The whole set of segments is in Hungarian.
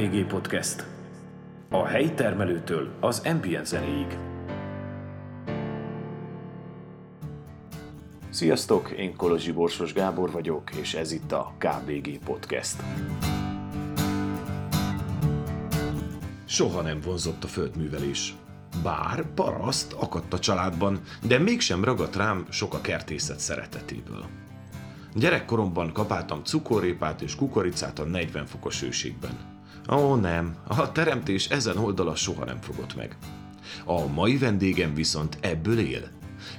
KBG Podcast. A helyi termelőtől az ambient zenéig. Sziasztok, én Kolozsi Borsos Gábor vagyok, és ez itt a KBG Podcast. Soha nem vonzott a földművelés. Bár paraszt akadt a családban, de mégsem ragadt rám sok a kertészet szeretetéből. Gyerekkoromban kapáltam cukorrépát és kukoricát a 40 fokos hőségben. Ó nem, a teremtés ezen oldala soha nem fogott meg. A mai vendégem viszont ebből él.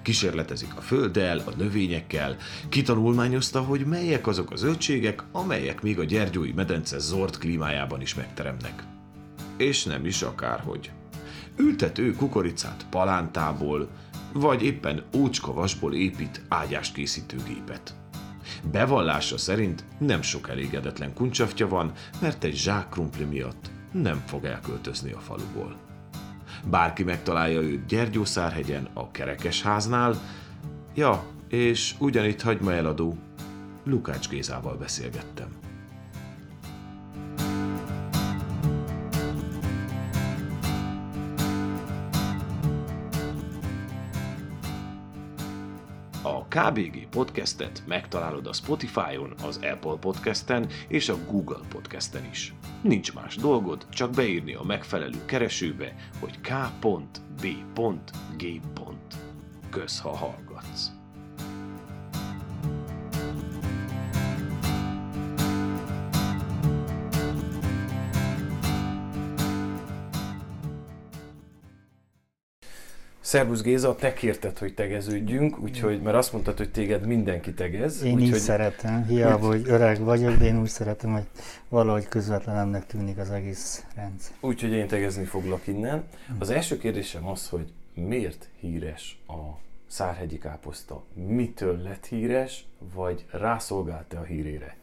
Kísérletezik a földdel, a növényekkel, kitanulmányozta, hogy melyek azok a zöldségek, amelyek még a Gyergyói medence zord klímájában is megteremnek. És nem is akárhogy. Ültet ő kukoricát palántából, vagy éppen ócskavasból épít ágyást készítőgépet. Bevallása szerint nem sok elégedetlen kuncsaftja van, mert egy zsák krumpli miatt nem fog elköltözni a faluból. Bárki megtalálja őt Gyergyószárhegyen, a Kerekesháznál, ja, és ugyanitt hagyma eladó, Lukács Gézával beszélgettem. KBG podcastet megtalálod a Spotify-on, az Apple podcasten és a Google podcasten is. Nincs más dolgod, csak beírni a megfelelő keresőbe, hogy k.b.g. Kösz, ha hallgatsz. Szervusz Géza, te kérted, hogy tegeződjünk, úgyhogy, mert azt mondtad, hogy téged mindenki tegez. Én úgy, így hogy... szeretem, hiába, hogy öreg vagyok, de én úgy szeretem, hogy valahogy közvetlenemnek tűnik az egész rendszer. Úgyhogy én tegezni foglak innen. Az első kérdésem az, hogy miért híres a szárhegyi káposzta? Mitől lett híres, vagy rászolgált-e a hírére?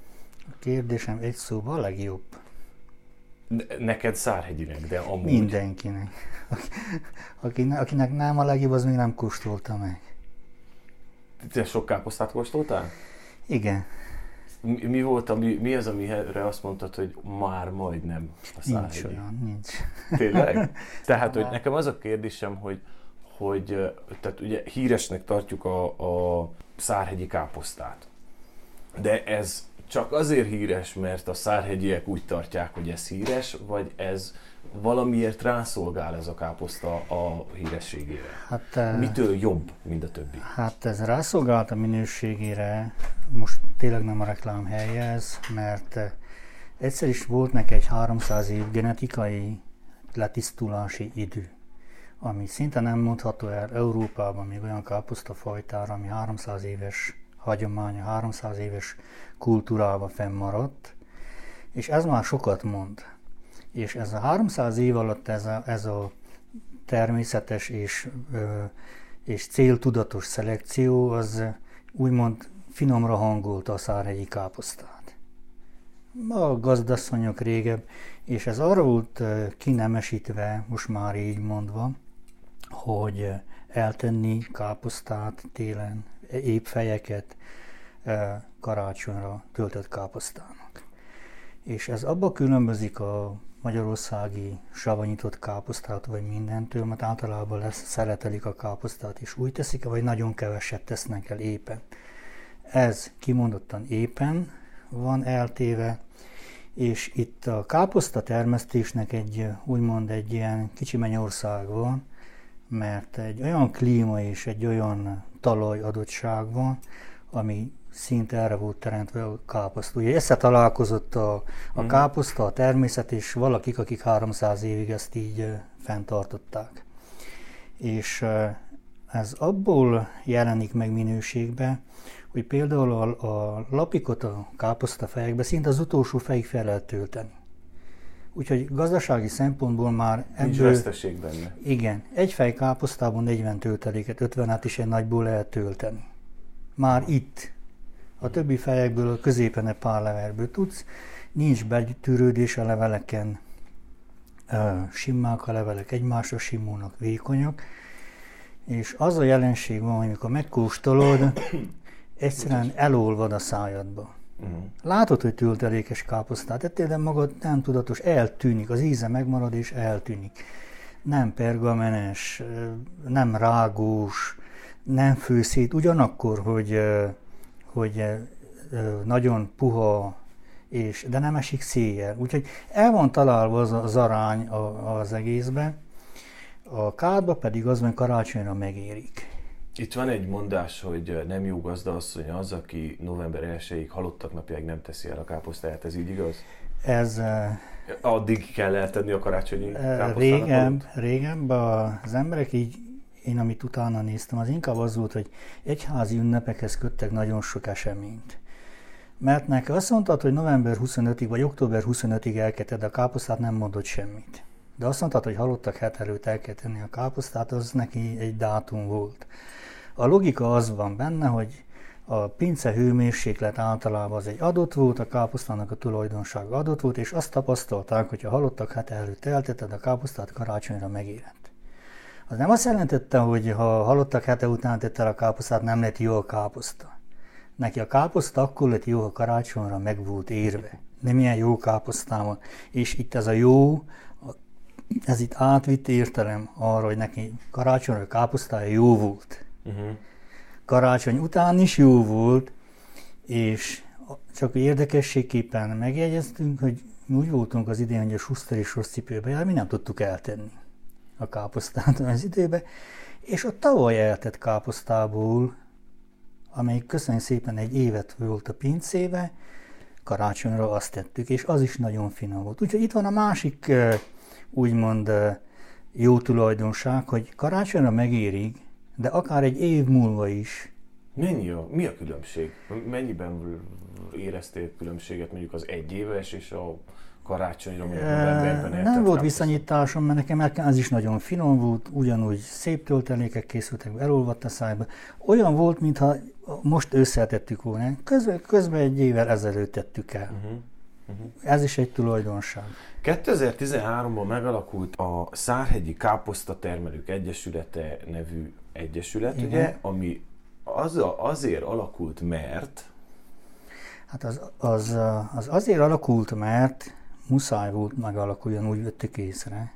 A kérdésem egy szóban a legjobb. Neked Szárhegyinek, de amúgy... Mindenkinek. Akinek, akinek nem a legjobb, az még nem kóstolta meg. Te sok káposztát kóstoltál? Igen. Mi, mi volt, ami, mi az, amire azt mondtad, hogy már majdnem a Szárhegyi? Nincs olyan, nincs. Tényleg? Tehát, hogy nekem az a kérdésem, hogy, hogy tehát ugye híresnek tartjuk a, a szárhegyi káposztát. De ez csak azért híres, mert a szárhegyiek úgy tartják, hogy ez híres, vagy ez valamiért rászolgál ez a káposzta a hírességére? Hát, eh, Mitől jobb, mint a többi? Hát ez rászolgált a minőségére, most tényleg nem a reklám helye ez, mert eh, egyszer is volt neki egy 300 év genetikai letisztulási idő, ami szinte nem mondható el Európában még olyan káposztafajtára, ami 300 éves hagyománya, 300 éves kultúrával fennmaradt, és ez már sokat mond. És ez a 300 év alatt ez a, ez a természetes és, és céltudatos szelekció az úgymond finomra hangolta a szárhegyi káposztát. A gazdasszonyok régebb, és ez arra volt kinemesítve, most már így mondva, hogy eltenni káposztát télen, épp fejeket, karácsonyra töltött káposztának. És ez abba különbözik a magyarországi savanyított káposztát, vagy mindentől, mert általában lesz, szeretelik a káposztát, és úgy teszik, vagy nagyon keveset tesznek el éppen. Ez kimondottan éppen van eltéve, és itt a káposzta termesztésnek egy, úgymond egy ilyen kicsi mennyország van, mert egy olyan klíma és egy olyan talaj adottság van, ami szinte erre volt teremtve a káposzta. Ugye összetalálkozott a, a mm. káposzta, a természet, és valakik, akik 300 évig ezt így fenntartották. És ez abból jelenik meg minőségbe, hogy például a, a lapikot a káposztafejekbe szinte az utolsó fejig fel lehet tölteni. Úgyhogy gazdasági szempontból már ebből... Nincs benne. Igen. Egy fej káposztában 40 tölteléket, 50 át is egy nagyból lehet tölteni. Már itt. A többi fejekből a középen egy pár levelből tudsz. Nincs betűrődés a leveleken, simmák a levelek, egymásra simulnak, vékonyak. És az a jelenség van, amikor megkóstolod, egyszerűen elolvad a szájadba. Látod, hogy töltelékes káposztát ettél, de magad nem tudatos, eltűnik, az íze megmarad és eltűnik. Nem pergamenes, nem rágós, nem főszét, ugyanakkor, hogy, hogy nagyon puha, és, de nem esik széjjel. Úgyhogy el van találva az, az arány az egészben, a kádba pedig az, hogy karácsonyra megérik. Itt van egy mondás, hogy nem jó asszony az, aki november 1-ig halottak napjáig nem teszi el a káposztáját, ez így igaz? Ez... Addig kell eltenni a karácsonyi káposztának? Régen, régen az emberek így, én amit utána néztem, az inkább az volt, hogy egyházi ünnepekhez köttek nagyon sok eseményt. Mert neki azt mondtad, hogy november 25-ig vagy október 25-ig elketed a káposztát, nem mondott semmit. De azt mondtad, hogy halottak het előtt el kell tenni a káposztát, az neki egy dátum volt. A logika az van benne, hogy a pince hőmérséklet általában az egy adott volt, a káposztának a tulajdonsága adott volt, és azt tapasztalták, hogy a halottak hát előtt eltetted a káposztát, karácsonyra megérett. Az nem azt jelentette, hogy ha halottak hete után tette a káposztát, nem lett jó a káposzta. Neki a káposzta akkor lett jó, ha karácsonyra meg volt érve. Nem ilyen jó káposztában. És itt ez a jó, ez itt átvitt értelem arra, hogy neki karácsonyra káposztája jó volt. Uh-huh. Karácsony után is jó volt, és csak érdekességképpen megjegyeztünk, hogy mi úgy voltunk az idén, hogy a Schuster és rossz cipőbe mi nem tudtuk eltenni a káposztát az időbe, és a tavaly eltett káposztából, amelyik köszönjük szépen egy évet volt a pincébe, karácsonyra azt tettük, és az is nagyon finom volt. Úgyhogy itt van a másik úgymond jó tulajdonság, hogy karácsonyra megérig de akár egy év múlva is. Mennyi a, mi a különbség? Mennyiben éreztél különbséget mondjuk az egy éves és a karácsonyra, mondjuk novemberben Nem volt viszonyításom, mert nekem ez is nagyon finom volt, ugyanúgy szép töltelékek készültek, elolvadt a szájba. Olyan volt, mintha most összetettük volna. Közben, közben egy évvel ezelőtt tettük el. Uh-huh. Uh-huh. Ez is egy tulajdonság. 2013-ban megalakult a Szárhegyi Káposzta Termelők Egyesülete nevű egyesület, Igen. ugye, ami az, azért alakult, mert... Hát az, az, az azért alakult, mert muszáj volt megalakuljon, úgy vettük észre.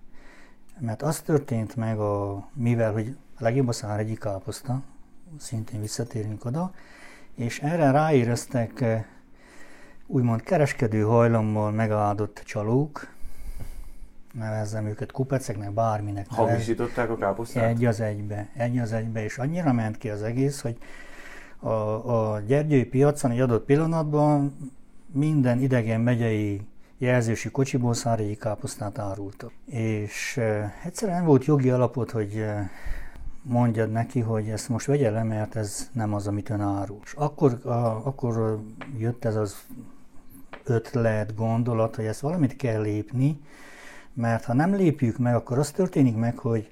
Mert az történt meg, a, mivel hogy a legjobb a szárhegyi káposzta, szintén visszatérünk oda, és erre ráéreztek úgymond kereskedő hajlammal megáldott csalók, nevezzem őket kupeceknek, bárminek. Hamisították a káposztát? Egy az egybe, egy az egybe, és annyira ment ki az egész, hogy a, a Gyergyői piacon egy adott pillanatban minden idegen megyei jelzési kocsiból szárjai káposztát árultak. És e, egyszerűen nem volt jogi alapot, hogy e, mondjad neki, hogy ezt most vegye le, mert ez nem az, amit ön árul. És akkor, a, akkor jött ez az ötlet, gondolat, hogy ezt valamit kell lépni, mert ha nem lépjük meg, akkor az történik meg, hogy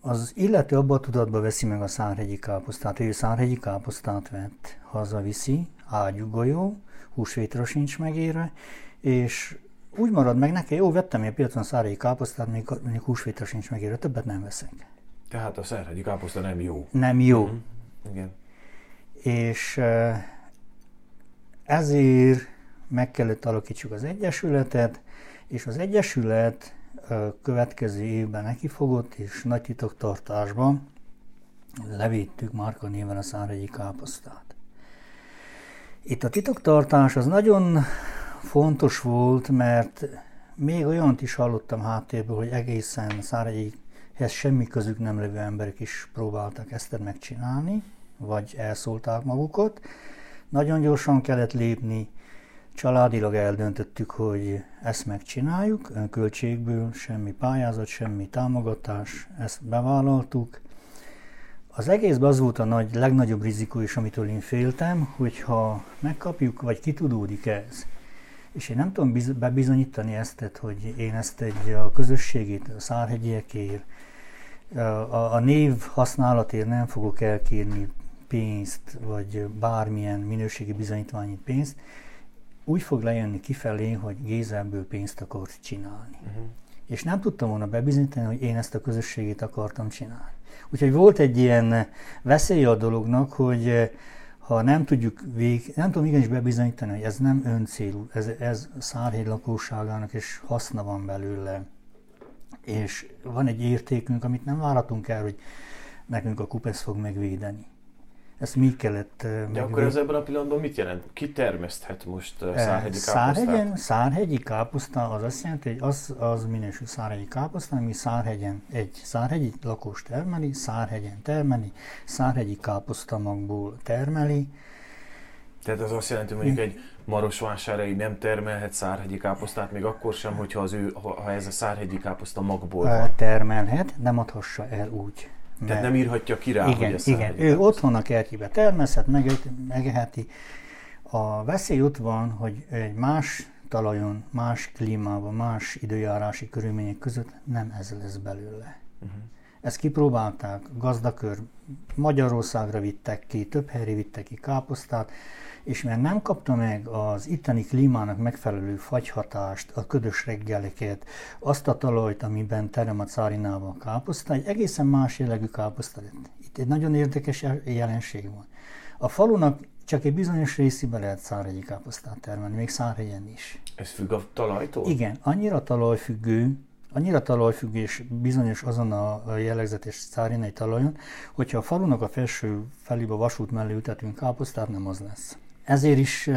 az illető abba a tudatba veszi meg a szárhegyi káposztát, ő szárhegyi káposztát vett, hazaviszi, ágyugajó, húsvétra sincs megérve, és úgy marad meg neki, jó, vettem egy piacon szárhegyi káposztát, még, még húsvétra sincs megérve, többet nem veszek. Tehát a szárhegyi káposzta nem jó. Nem jó. Mm-hmm. Igen. És ezért meg kellett alakítsuk az egyesületet, és az Egyesület következő évben nekifogott, és nagy titoktartásban levittük Márka néven a szárhegyi káposztát. Itt a titoktartás az nagyon fontos volt, mert még olyant is hallottam háttérből, hogy egészen Szárhegyihez semmi közük nem lévő emberek is próbáltak ezt megcsinálni, vagy elszólták magukat. Nagyon gyorsan kellett lépni, Családilag eldöntöttük, hogy ezt megcsináljuk, önköltségből, semmi pályázat, semmi támogatás, ezt bevállaltuk. Az egészben az volt a nagy, legnagyobb rizikó is, amitől én féltem, hogyha megkapjuk, vagy kitudódik ez, és én nem tudom biz- bebizonyítani ezt, hogy én ezt egy a közösségét, a szárhegyiekért, a, a név használatért nem fogok elkérni pénzt, vagy bármilyen minőségi bizonyítványi pénzt, úgy fog lejönni kifelé, hogy Géza ebből pénzt akart csinálni. Uh-huh. És nem tudtam volna bebizonyítani, hogy én ezt a közösségét akartam csinálni. Úgyhogy volt egy ilyen veszély a dolognak, hogy eh, ha nem tudjuk vég, nem tudom igenis bebizonyítani, hogy ez nem öncélú, ez, ez Szárhegy lakóságának és haszna van belőle, és van egy értékünk, amit nem várhatunk el, hogy nekünk a kupesz fog megvédeni. Ezt mi kellett De megvédeni. akkor ez ebben a pillanatban mit jelent? Ki termeszthet most uh, szárhegyi Szárhegyen, káposztát? szárhegyi káposzta az azt jelenti, hogy az, az minősül szárhegyi káposzta, ami Szárhegyen egy szárhegyi lakos termeli, Szárhegyen termeli, szárhegyi káposztamagból termeli, Tehát az azt jelenti, hogy mondjuk egy Marosvásárhelyi nem termelhet szárhegyi káposztát, még akkor sem, hogyha az ő, ha ez a szárhegyi káposzta magból van. termelhet, nem adhassa el úgy. Tehát nem írhatja ki rá, igen, hogy ez igen. Ő otthon a kertjébe termeszhet, meg, megeheti. A veszély ott van, hogy egy más talajon, más klímában, más időjárási körülmények között nem ez lesz belőle. Mhm. Ezt kipróbálták, gazdakör Magyarországra vittek ki, több helyre vittek ki káposztát, és mert nem kapta meg az itteni klímának megfelelő fagyhatást, a ködös reggeleket, azt a talajt, amiben terem a cárinában a káposzta, egy egészen más jellegű káposzta lett. Itt egy nagyon érdekes jelenség van. A falunak csak egy bizonyos részében lehet szárhegyi káposztát termelni, még Szárhegyen is. Ez függ a talajtól? Igen, annyira talajfüggő, annyira talajfüggő és bizonyos azon a jellegzetes szárinai talajon, hogyha a falunak a felső felébe vasút mellé ültetünk káposztát, nem az lesz. Ezért is,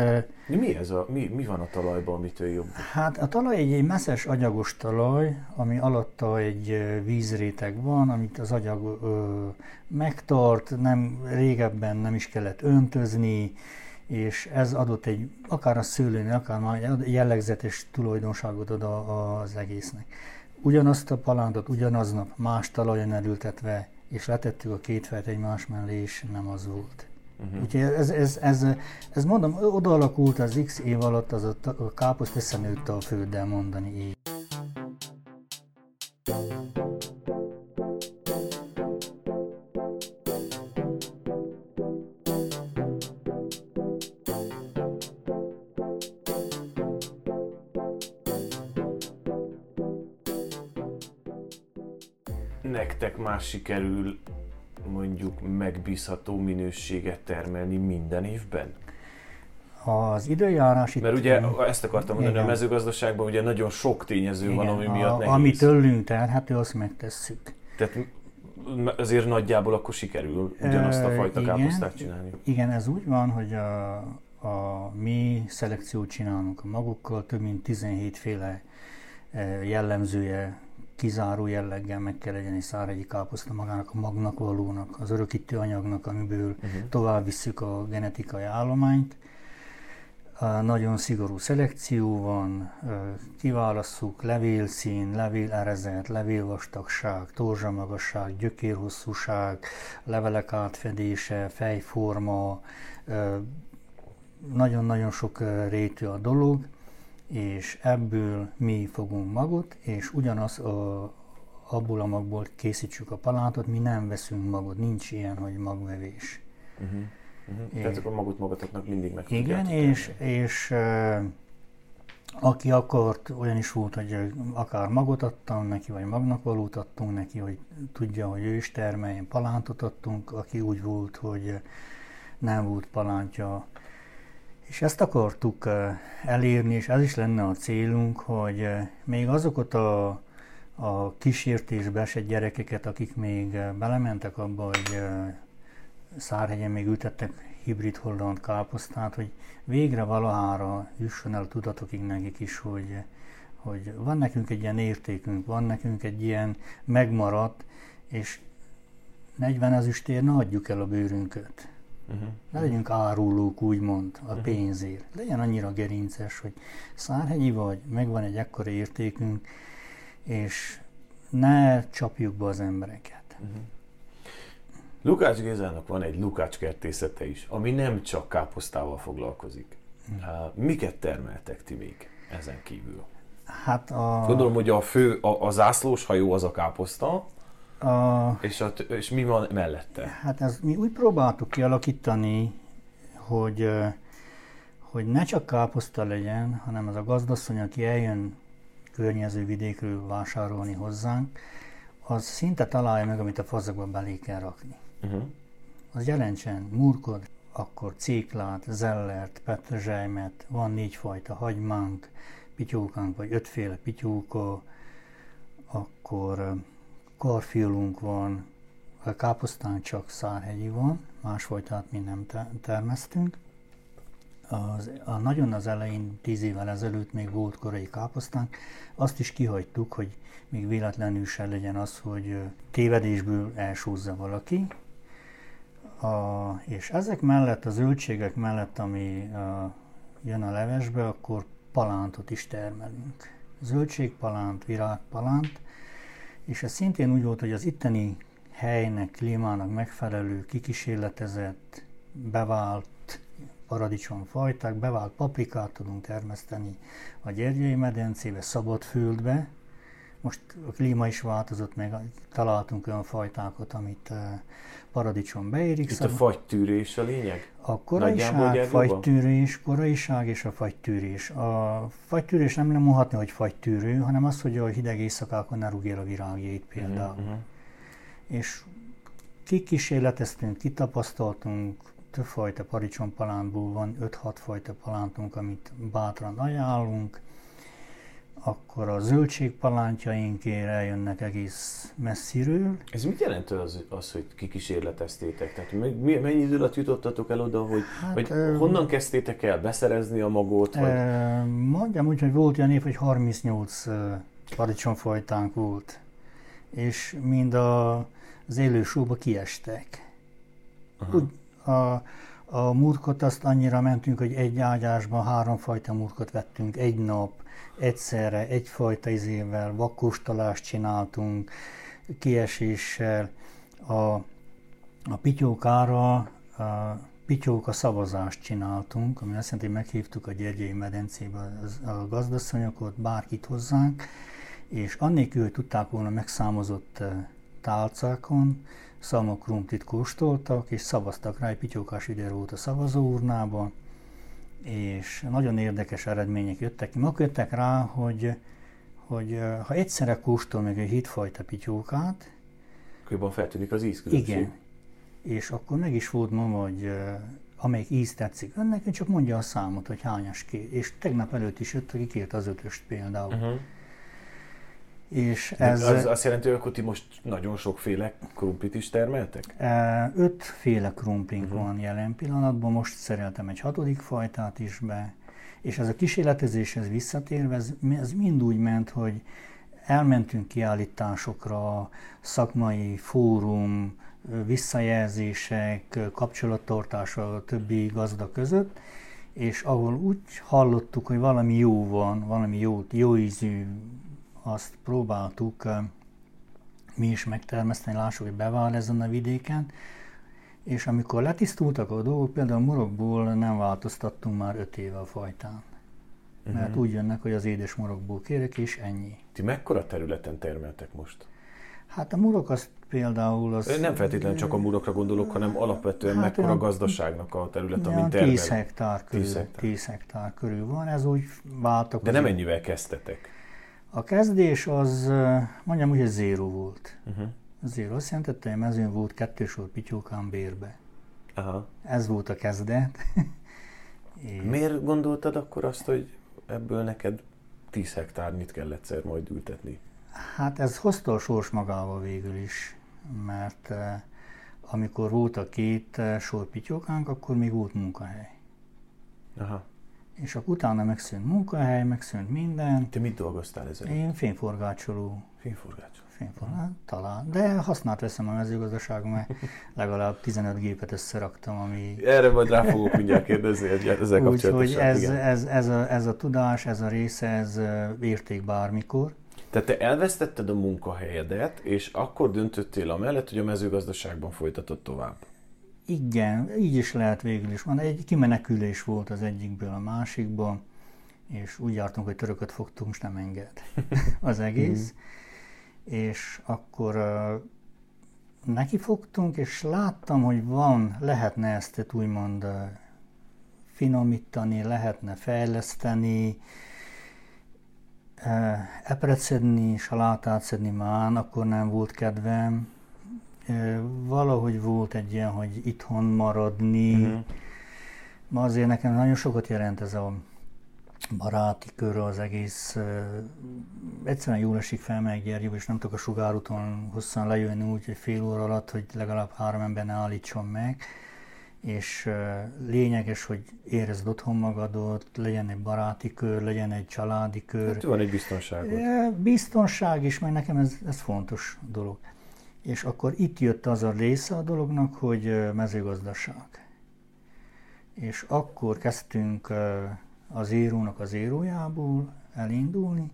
mi ez a, mi, mi van a talajban, amitől jobb? hát a talaj egy, egy messzes agyagos talaj, ami alatta egy vízréteg van, amit az agyag ö, megtart, nem, régebben nem is kellett öntözni, és ez adott egy, akár a szőlőnél, akár egy jellegzetes tulajdonságot ad a- az egésznek. Ugyanazt a palántot ugyanaznap más talajon elültetve, és letettük a két felt egymás mellé, és nem az volt. Uh-huh. Úgyhogy ez, ez, ez, ez, mondom, oda alakult az x év alatt, az a, a káposzt összenőtt a földdel mondani így. Nektek már sikerül mondjuk megbízható minőséget termelni minden évben? Az időjárás. Mert ugye ezt akartam mondani, Igen. a mezőgazdaságban ugye nagyon sok tényező van, ami miatt a, nehéz. ami tőlünk terhető, azt megtesszük. Tehát azért nagyjából akkor sikerül ugyanazt a fajta igen. káposztát csinálni. Igen, ez úgy van, hogy a, a mi szelekciót csinálunk a magukkal, több mint 17 féle jellemzője, kizáró jelleggel meg kell legyen egy szárhegyi káposzta magának, a magnak valónak, az örökítő anyagnak, amiből uh-huh. tovább visszük a genetikai állományt. Nagyon szigorú szelekció van, kiválasszuk levélszín, levélerezet, levélvastagság, torzsamagasság, gyökérhosszúság, levelek átfedése, fejforma, nagyon-nagyon sok rétű a dolog, és ebből mi fogunk magot, és ugyanaz a, abból a magból készítsük a palántot, mi nem veszünk magot, nincs ilyen, hogy magvevés. Uh-huh. Uh-huh. Tehát akkor magot magatoknak mindig meg Igen, és, tenni. és uh, aki akart, olyan is volt, hogy akár magot adtam neki, vagy magnak valót adtunk neki, hogy tudja, hogy ő is termeljen, palántot adtunk, aki úgy volt, hogy nem volt palántja. És ezt akartuk ö, elérni, és ez is lenne a célunk, hogy ö, még azokat a, a kísértésbe esett gyerekeket, akik még ö, belementek abba, hogy Szárhegyen még ültettek hibrid holland káposztát, hogy végre valahára jusson el tudatokig nekik is, hogy, hogy van nekünk egy ilyen értékünk, van nekünk egy ilyen megmaradt, és 40 ezüstért ne adjuk el a bőrünket. Uh-huh. Ne legyünk árulók, úgymond, a pénzért. Legyen annyira gerinces, hogy szárhegyi vagy, megvan egy ekkora értékünk, és ne csapjuk be az embereket. Lukács Gézának van egy Lukács kertészete is, ami nem csak káposztával foglalkozik. Uh, miket termeltek ti még ezen kívül? Hát a, Gondolom, hogy a fő, a, a zászlós hajó az a káposzta, a, és, a, és mi van mellette? Hát ez mi úgy próbáltuk kialakítani, hogy, hogy ne csak káposzta legyen, hanem az a gazdasszony, aki eljön környező vidékről vásárolni hozzánk, az szinte találja meg, amit a fazakba belé kell rakni. Uh-huh. Az jelentsen murkod, akkor céklát, zellert, petrezselymet, van négyfajta hagymánk, pityókánk, vagy ötféle pityóka, akkor karfiolunk van, a káposztán csak szárhegyi van, másfajtát mi nem termesztünk. Az, a, nagyon az elején, tíz évvel ezelőtt még volt korai káposztánk, azt is kihagytuk, hogy még véletlenül se legyen az, hogy tévedésből elsúzza valaki. A, és ezek mellett, a zöldségek mellett, ami a, jön a levesbe, akkor palántot is termelünk. Zöldségpalánt, virágpalánt, és ez szintén úgy volt, hogy az itteni helynek, klímának megfelelő, kikísérletezett, bevált paradicsomfajták, bevált paprikát tudunk termeszteni a Gyergyei medencébe, szabad földbe. Most a klíma is változott, meg találtunk olyan fajtákat, amit eh, paradicsom beérik. Itt a fagytűrés a lényeg? A koraiság, fagytűrés, koraiság és a fagytűrés. A fagytűrés nem mondhatni, hogy fagytűrő, hanem az, hogy a hideg éjszakákon ne rúgja a virágjait például. Uh-huh. És kikísérleteztünk, kitapasztaltunk, többfajta paradicsompalánból van, 5-6 fajta palántunk, amit bátran ajánlunk, akkor a zöldségpalántjaink eljönnek egész messziről. Ez mit jelent az, az hogy kikísérleteztétek? Tehát mennyi idő alatt jutottatok el oda, hogy, hát, hogy ö, honnan kezdtétek el beszerezni a magot? Vagy? mondjam úgy, hogy volt olyan év, hogy 38 paradicsomfajtánk volt, és mind a, az élő sóba kiestek. Aha. Úgy, a, a murkot azt annyira mentünk, hogy egy ágyásban háromfajta murkot vettünk egy nap, egyszerre, egyfajta izével, vakkóstolást csináltunk, kieséssel, a, a pityókára a pityóka szavazást csináltunk, ami azt jelenti, hogy meghívtuk a Gyergyei medencébe a gazdasszonyokat, bárkit hozzánk, és annélkül, hogy tudták volna megszámozott tálcákon, szalmakrumplit kóstoltak, és szavaztak rá, egy pityókás ide a szavazóurnába, és nagyon érdekes eredmények jöttek ki. Maguk jöttek rá, hogy, hogy ha egyszerre kóstol meg egy hitfajta pityókát, akkor feltűnik az ízkülönbség. Igen. És akkor meg is volt ma, hogy amelyik íz tetszik önnek, csak mondja a számot, hogy hányas kér. És tegnap előtt is jött, aki kért az ötöst például. Uh-huh. És ez, az azt jelenti, hogy ti most nagyon sokféle krumplit is termeltek? E, ötféle krumplink uh-huh. van jelen pillanatban, most szereltem egy hatodik fajtát is be, és ez a kísérletezéshez visszatérve, ez, ez mind úgy ment, hogy elmentünk kiállításokra, szakmai fórum, visszajelzések, kapcsolattartása a többi gazda között, és ahol úgy hallottuk, hogy valami jó van, valami jó, jó ízű azt próbáltuk mi is megtermeszteni, lássuk, hogy bevál ezen a vidéken, és amikor letisztultak a dolgok, például morokból nem változtattunk már öt éve a fajtán. Mert uh-huh. úgy jönnek, hogy az édes morokból kérek, és ennyi. Ti mekkora területen termeltek most? Hát a murok az például az... Nem feltétlenül csak a murokra gondolok, hanem alapvetően hát mekkora a gazdaságnak a terület, amin termel. 10 hektár körül, 10 hektár. 10 hektár körül van, ez úgy váltak. De nem ennyivel kezdtetek? A kezdés az, mondjam úgy, hogy zéro volt. Uh-huh. Zéro azt jelentette, hogy mezőn volt kettő sor pityókám bérbe. Aha. Ez volt a kezdet. És... Miért gondoltad akkor azt, hogy ebből neked 10 hektárnyit kell egyszer majd ültetni? Hát ez hozta a sors magával végül is, mert amikor volt a két sor pityókánk, akkor még volt munkahely. Aha és akkor utána megszűnt munkahely, megszűnt minden. Te mit dolgoztál ezen? Én fényforgácsoló. Fényforgácsoló. Fényforgácsoló, talán. De használt veszem a mezőgazdaságon, mert legalább 15 gépet összeraktam, ami... Erre majd rá fogok mindjárt kérdezni, ezzel kapcsolatosan. Úgyhogy ez, ez, ez, a, ez a tudás, ez a része, ez érték bármikor. Tehát te elvesztetted a munkahelyedet, és akkor döntöttél amellett, hogy a mezőgazdaságban folytatod tovább. Igen, így is lehet végül is van. Egy kimenekülés volt az egyikből a másikba, és úgy jártunk, hogy törököt fogtunk, és nem enged az egész. Mhm. és akkor uh, neki fogtunk, és láttam, hogy van, lehetne ezt úgymond uh, finomítani, lehetne fejleszteni, uh, epret szedni, salátát szedni már, akkor nem volt kedvem, valahogy volt egy ilyen, hogy itthon maradni, uh-huh. Ma azért nekem nagyon sokat jelent ez a baráti kör, az egész. Egyszerűen jól esik felmegyek Gyergyóba, és nem tudok a sugárúton hosszan lejönni úgy, hogy fél óra alatt, hogy legalább három ember ne állítson meg és lényeges, hogy érezd otthon magadot, legyen egy baráti kör, legyen egy családi kör. Hát van egy biztonság. Biztonság is, mert nekem ez, ez fontos dolog. És akkor itt jött az a része a dolognak, hogy mezőgazdaság. És akkor kezdtünk az írónak az írójából elindulni,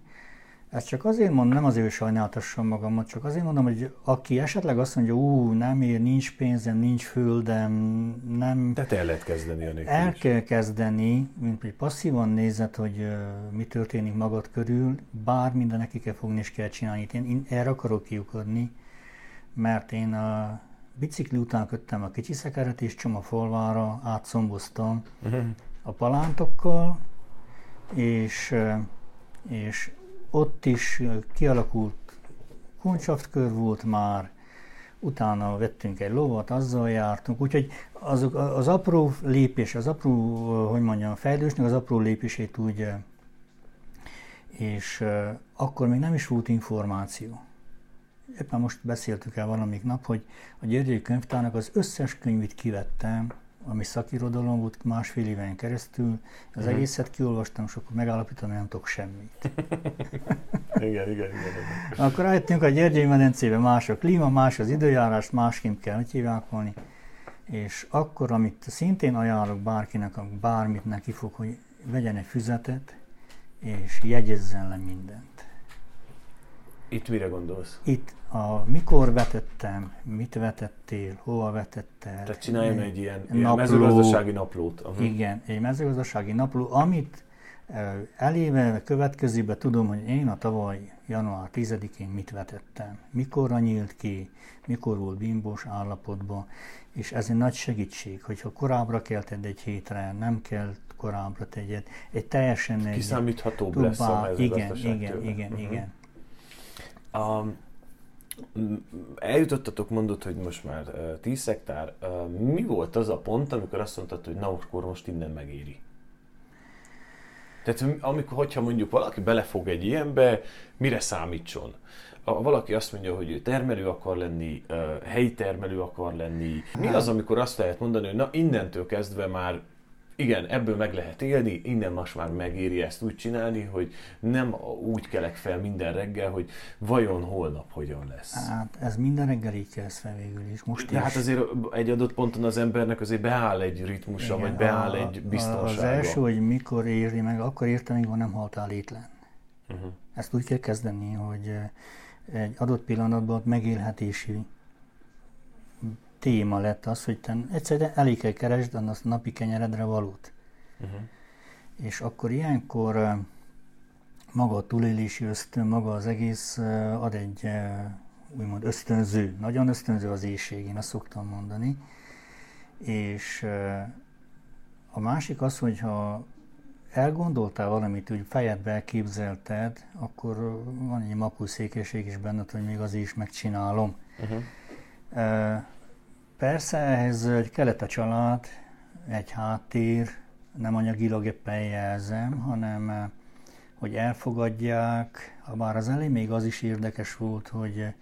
ezt csak azért mondom, nem azért, hogy sajnáltassam magamat, csak azért mondom, hogy aki esetleg azt mondja, ú, nem ér, nincs pénzem, nincs földem, nem... Tehát el lehet kezdeni a El kell kezdeni, mint hogy passzívan nézed, hogy uh, mi történik magad körül, bár minden neki kell fogni és kell csinálni. Én, én erre akarok kiukadni, mert én a bicikli után köttem a kicsi szekeret, és csomafalvára átszomboztam uh-huh. a palántokkal, és, és ott is kialakult kuncsaftkör volt már, utána vettünk egy lovat, azzal jártunk, úgyhogy az, az apró lépés, az apró, hogy mondjam, fejlődésnek az apró lépését úgy, és akkor még nem is volt információ. Éppen most beszéltük el valamik nap, hogy a Györgyi Könyvtárnak az összes könyvét kivettem, ami szakirodalom volt másfél éven keresztül, az uh-huh. egészet kiolvastam, és akkor megállapítom, hogy nem tudok semmit. igen, igen, igen, igen. Akkor rájöttünk a Gyergyei medencébe más a klíma, más az időjárás, másként kell volni. És akkor, amit szintén ajánlok bárkinek, bármit neki fog, hogy vegyen egy füzetet, és jegyezzen le mindent. Itt mire gondolsz? Itt a mikor vetettem, mit vetettél, hova vetettél. Tehát csináljon egy ilyen, napló, ilyen mezőgazdasági naplót. Uh-huh. Igen, egy mezőgazdasági napló, amit eléve, következőben tudom, hogy én a tavaly január 10-én mit vetettem, mikorra nyílt ki, mikor volt bimbós állapotban, és ez egy nagy segítség, hogyha korábbra kell tenni egy hétre, nem kell korábbra tegyed, egy teljesen egy... Kiszámíthatóbb lesz a Igen, igen, igen, uh-huh. igen. A, eljutottatok, mondod, hogy most már uh, 10 hektár. Uh, mi volt az a pont, amikor azt mondtad, hogy na, akkor most innen megéri? Tehát amikor, hogyha mondjuk valaki belefog egy ilyenbe, mire számítson? A, valaki azt mondja, hogy ő termelő akar lenni, uh, helyi termelő akar lenni. Mi az, amikor azt lehet mondani, hogy na innentől kezdve már igen, ebből meg lehet élni, innen most már megéri ezt úgy csinálni, hogy nem úgy kelek fel minden reggel, hogy vajon holnap hogyan lesz. Hát ez minden reggel így kezd fel végül is. Most De is. hát azért egy adott ponton az embernek azért beáll egy ritmusa, Igen, vagy beáll a, egy biztonsága. Az első, hogy mikor éri meg, akkor értem, amikor nem haltál étlen. Uh-huh. Ezt úgy kell kezdeni, hogy egy adott pillanatban megélhetési téma lett az, hogy te egyszerűen elég kell keresd a napi kenyeredre valót. Uh-huh. És akkor ilyenkor maga a túlélési ösztön, maga az egész ad egy úgymond ösztönző, nagyon ösztönző az éjség, én azt szoktam mondani. És a másik az, hogyha elgondoltál valamit, úgy fejedbe elképzelted, akkor van egy mapú székeség is benned, hogy még az is megcsinálom. Uh-huh. Persze ehhez kellett a család, egy háttér, nem anyagilag éppen jelzem, hanem eh, hogy elfogadják, bár az elején még az is érdekes volt, hogy eh,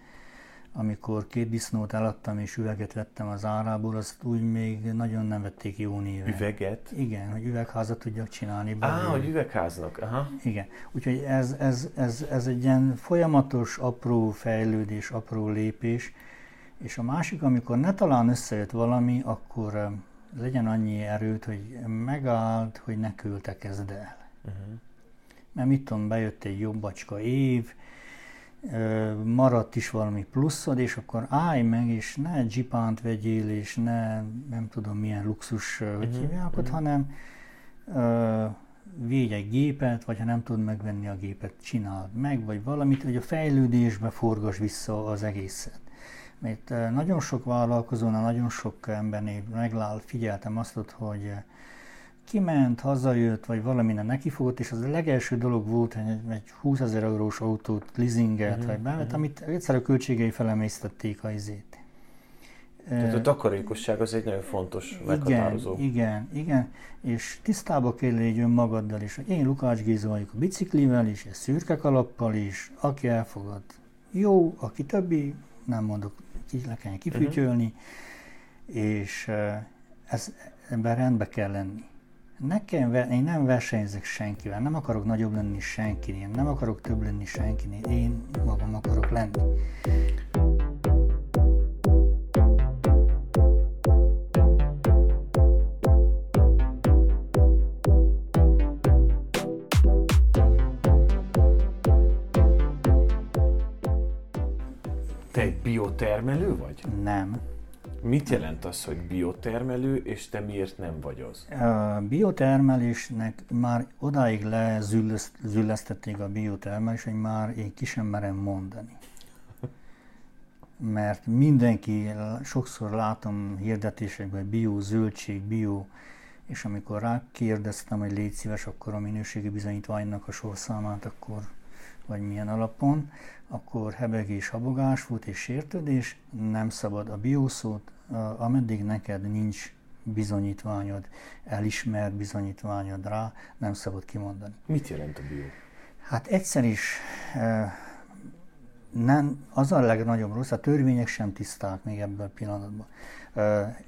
amikor két disznót eladtam és üveget vettem az árából, azt úgy még nagyon nem vették jó néven. Üveget? Igen, hogy üvegházat tudjak csinálni. Á, hogy üvegháznak, aha. Igen, úgyhogy ez, ez, ez, ez egy ilyen folyamatos, apró fejlődés, apró lépés, és a másik, amikor ne talán összejött valami, akkor legyen annyi erőt, hogy megállt, hogy ne küldtekezd el. Uh-huh. Mert mit tudom, bejött egy jobbacska év, maradt is valami pluszod, és akkor állj meg, és ne dzsipánt vegyél, és ne nem tudom milyen luxus, uh-huh. hogy hívják ott, uh-huh. hanem végy egy gépet, vagy ha nem tudod megvenni a gépet, csináld meg, vagy valamit, hogy a fejlődésbe forgas vissza az egészet. Mert nagyon sok vállalkozónál, nagyon sok embernél meglál, figyeltem azt, hogy kiment, hazajött, vagy valaminen nekifogott, és az a legelső dolog volt, hogy egy, egy 20 ezer eurós autót leasinget, uh-huh, vagy bevett, uh-huh. amit egyszer a költségei felemésztették a izét. Tehát a takarékosság az egy nagyon fontos meghatározó. Igen, igen, igen, és tisztába kell légy önmagaddal is, hogy én Lukács Géza vagyok a biciklivel is, és szürke kalappal is, aki elfogad, jó, aki többi, nem mondok, ki le kell kifütyölni, uh-huh. és ez, ebben rendbe kell lenni. Nekem, én nem versenyzek senkivel, nem akarok nagyobb lenni senkinél, nem akarok több lenni senkinél, én magam akarok lenni. Biotermelő vagy? Nem. Mit jelent az, hogy biotermelő, és te miért nem vagy az? A biotermelésnek már odáig lezüllesztették a biotermelés, hogy már én ki sem merem mondani. Mert mindenki, sokszor látom hirdetésekben bio, zöldség, bio, és amikor rákérdeztem, hogy légy szíves, akkor a minőségi bizonyítványnak a sorszámát, akkor vagy milyen alapon, akkor hebegés, habogás volt és sértődés, nem szabad a biószót, ameddig neked nincs bizonyítványod, elismert bizonyítványod rá, nem szabad kimondani. Mit jelent a bió? Hát egyszer is nem, az a legnagyobb rossz, a törvények sem tiszták még ebből a pillanatban.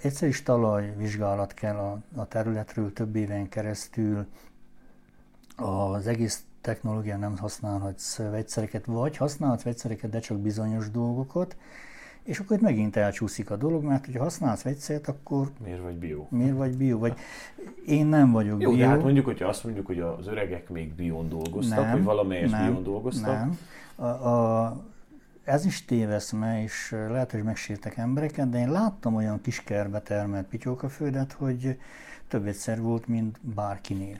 Egyszer is talajvizsgálat kell a, a területről több éven keresztül, az egész technológia nem használhatsz vegyszereket, vagy használhatsz vegyszereket, de csak bizonyos dolgokat, és akkor itt megint elcsúszik a dolog, mert hogyha használsz vegyszert, akkor... Miért vagy bio? Miért vagy bio? Vagy én nem vagyok Jó, bio. de hát mondjuk, hogyha azt mondjuk, hogy az öregek még bión dolgoztak, nem, vagy valamelyes nem, bión dolgoztak. Nem. A, a, ez is téveszme, és lehet, hogy megsértek embereket, de én láttam olyan kis kerbe termelt pityókaföldet, hogy több egyszer volt, mint bárkinél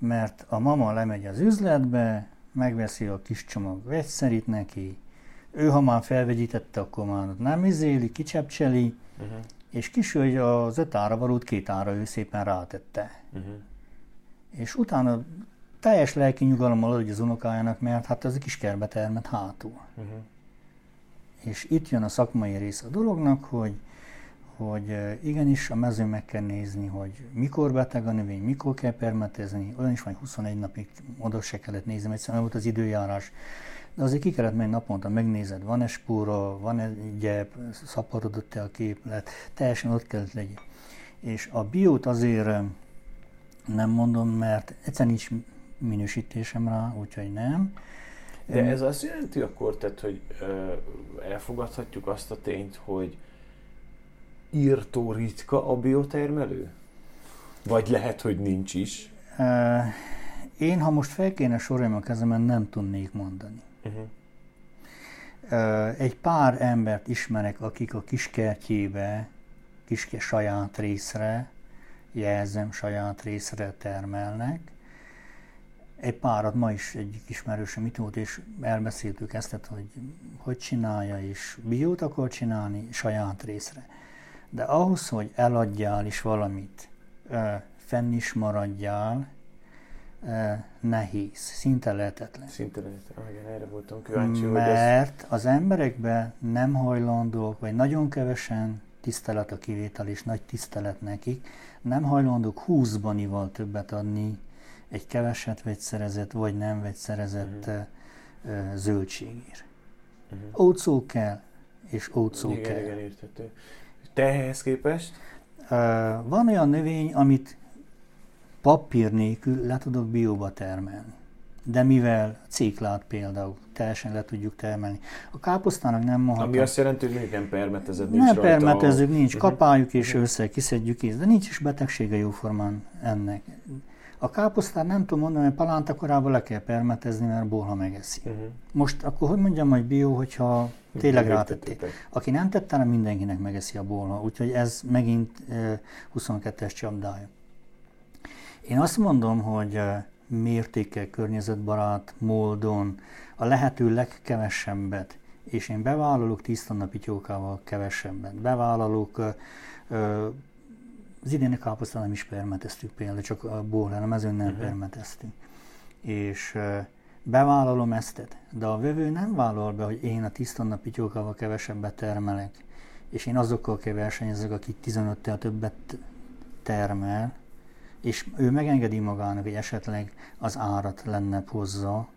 mert a mama lemegy az üzletbe, megveszi a kis csomag vegyszerit neki, ő ha már felvegyítette, akkor már nem izéli, kicsepcseli, uh-huh. és kisügy az öt ára valót két ára ő szépen rátette. Uh-huh. És utána teljes lelki nyugalommal adja az unokájának, mert hát ez a kis kerbe termet hátul. Uh-huh. És itt jön a szakmai rész a dolognak, hogy hogy igenis a mezőn meg kell nézni, hogy mikor beteg a növény, mikor kell permetezni, olyan is van, 21 napig oda se kellett nézni, egyszerűen volt az időjárás. De azért ki kellett menni naponta, megnézed, van-e spóra, van-e gyep, szaporodott-e a képlet, teljesen ott kellett legyen. És a biót azért nem mondom, mert egyszerűen nincs minősítésem rá, úgyhogy nem. De ez azt jelenti akkor, tehát, hogy elfogadhatjuk azt a tényt, hogy írtó ritka a biotermelő? Vagy lehet, hogy nincs is? Én, ha most fel kéne sorolni a kezemen, nem tudnék mondani. Uh-huh. Egy pár embert ismerek, akik a kiskertjébe, kis saját részre, jelzem saját részre termelnek. Egy párat ma is egy ismerősöm itt volt, és elbeszéltük ezt, hogy hogy csinálja, és biót akar csinálni saját részre. De ahhoz, hogy eladjál is valamit, fenn is maradjál, nehéz, szinte lehetetlen. Szinte lehetetlen, igen, erre voltam kíváncsi, Mert hogy ez... az emberekben nem hajlandók, vagy nagyon kevesen, tisztelet a kivétel és nagy tisztelet nekik, nem hajlandók húszbanival többet adni egy keveset vegyszerezett, vagy nem vegyszerezett uh-huh. zöldségért. Uh-huh. Ócó kell, és ócó igen, kell. Igen, értető. Te ehhez képest? Van olyan növény, amit papír nélkül le tudok bióba termelni. De mivel céklát például teljesen le tudjuk termelni. A káposztának nem mondhatom. Ami azt jelenti, hogy nem permetezed, nincs Nem permetezünk, nincs. Uh-huh. Kapáljuk és uh-huh. össze kiszedjük ész, de nincs is betegsége jóformán ennek. A káposztát nem tudom mondani, hogy palánta korábban le kell permetezni, mert bolha megeszi. Uh-huh. Most akkor hogy mondjam, hogy bio, hogyha tényleg rátették. Aki nem tette, nem mindenkinek megeszi a bolha, úgyhogy ez megint uh, 22-es csapdája. Én azt mondom, hogy uh, mértékkel környezetbarát módon a lehető legkevesebbet, és én bevállalok 10 tonna pityókával kevesebbet, bevállalok uh, az idéni káposztán nem is permeteztük például, csak a bórán, a mezőn nem uh-huh. permeteztünk. És bevállalom ezt, de a vevő nem vállal be, hogy én a tisztonna pityókával kevesebbet termelek, és én azokkal kell versenyezek, akik 15-tel többet termel, és ő megengedi magának, hogy esetleg az árat lenne hozza,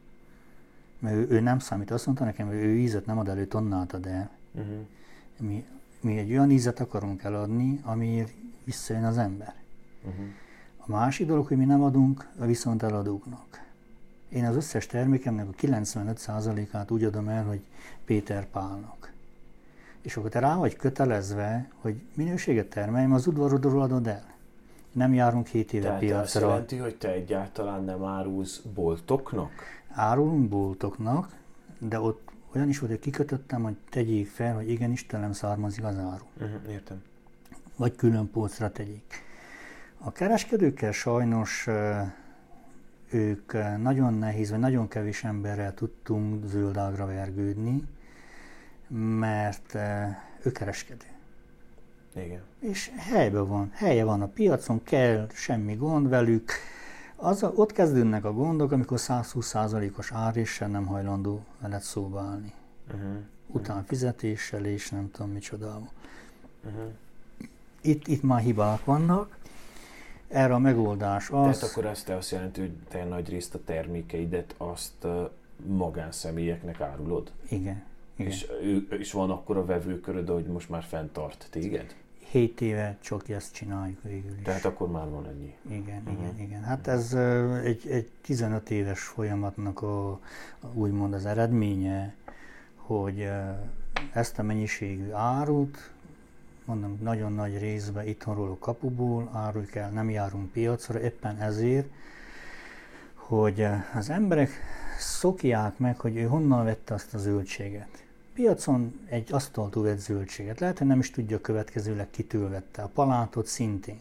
mert ő, ő nem számít. Azt mondta nekem, hogy ő ízet nem ad elő, tonnát ad el. Uh-huh. Mi, mi egy olyan ízet akarunk eladni, amiért visszajön az ember. Uh-huh. A másik dolog, hogy mi nem adunk a viszont eladóknak. Én az összes termékemnek a 95%-át úgy adom el, hogy Péter Pálnak. És akkor te rá vagy kötelezve, hogy minőséget termeljem, az udvarodról adod el. Nem járunk 7 éve Tehát piacra. azt jelenti, hogy te egyáltalán nem árulsz boltoknak? Árulunk boltoknak, de ott olyan is volt, hogy kikötöttem, hogy tegyék fel, hogy igenis tőlem származik az áru. Uh-huh, értem. Vagy külön polcra tegyék. A kereskedőkkel sajnos ők nagyon nehéz, vagy nagyon kevés emberrel tudtunk zöldágra vergődni, mert ő kereskedő. Igen. És helyben van, helye van a piacon, kell, semmi gond velük. Az, ott kezdődnek a gondok, amikor 120%-os áréssel nem hajlandó veled szóba állni. Uh-huh. Után fizetéssel és nem tudom micsodával. Uh-huh. Itt, itt már hibák vannak. Erre a megoldás az... Tehát akkor ezt te azt jelenti, hogy te nagy részt a termékeidet azt magánszemélyeknek árulod? Igen. Igen. És, és van akkor a vevőköröd, hogy most már fenntart téged? 7 éve csak ezt csináljuk végül is. Tehát akkor már van ennyi. Igen, uh-huh. igen, igen. Hát ez egy, egy 15 éves folyamatnak a, a, úgymond az eredménye, hogy ezt a mennyiségű árut, mondom, nagyon nagy részben itthonról a kapuból áruljuk el, nem járunk piacra, éppen ezért, hogy az emberek szokják meg, hogy ő honnan vette azt a zöldséget piacon egy asztaltól vett zöldséget. Lehet, hogy nem is tudja következőleg kitől vette. A palátot szintén.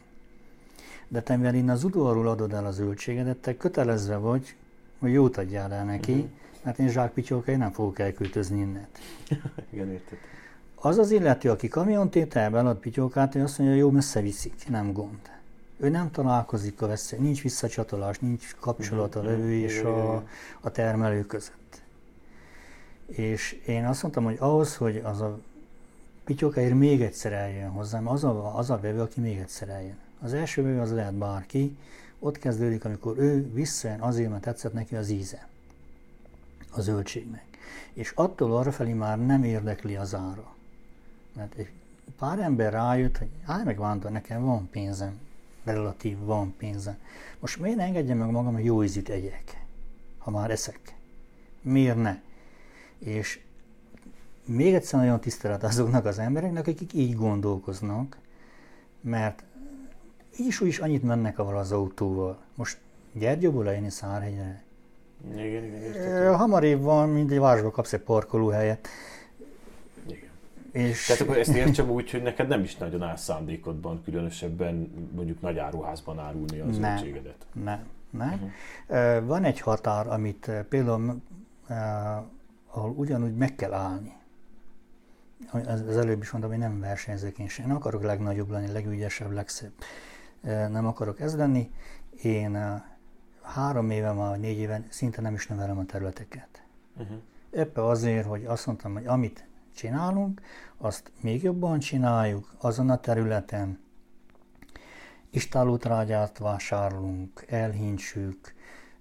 De te mivel innen az udvarról adod el a zöldségedet, te kötelezve vagy, hogy jót adjál el neki, uh-huh. mert én zsákpityókai nem fogok elköltözni innen. Igen, érted. Az az illető, aki kamiontételbe elad pityókát, ő azt mondja, jó, messze viszik, nem gond. Ő nem találkozik a veszély, nincs visszacsatolás, nincs kapcsolat a mhm. vevő és a, a termelő között. És én azt mondtam, hogy ahhoz, hogy az a pityókáért még egyszer eljön hozzám, az a, az a vevő, aki még egyszer eljön. Az első vevő az lehet bárki, ott kezdődik, amikor ő visszajön azért, mert tetszett neki az íze a zöldségnek. És attól arra felé már nem érdekli az ára. Mert egy pár ember rájött, hogy állj meg Vánta, nekem van pénzem, relatív van pénzem. Most miért ne engedjem meg magam, hogy jó ízűt egyek, ha már eszek? Miért ne? És még egyszer nagyon tisztelet azoknak az embereknek, akik így gondolkoznak, mert így is úgy is annyit mennek avval az autóval. Most Gyergyóból lejönni Szárhegyre. Igen, igen, értettem. Hamarébb van, mint egy városba kapsz egy parkolóhelyet. És... Tehát akkor ezt értsem úgy, hogy neked nem is nagyon áll szándékodban, különösebben mondjuk nagy áruházban árulni az zöldségedet. Nem, nem. Uh-huh. Van egy határ, amit például ahol ugyanúgy meg kell állni. Az előbb is mondtam, hogy nem versenyzek én sem. Nem akarok legnagyobb lenni, legügyesebb, legszebb. Nem akarok ez lenni. Én három éve, már négy éve szinte nem is nevelem a területeket. Uh-huh. Éppen azért, hogy azt mondtam, hogy amit csinálunk, azt még jobban csináljuk azon a területen. Istálótrágyát vásárolunk, elhintsük,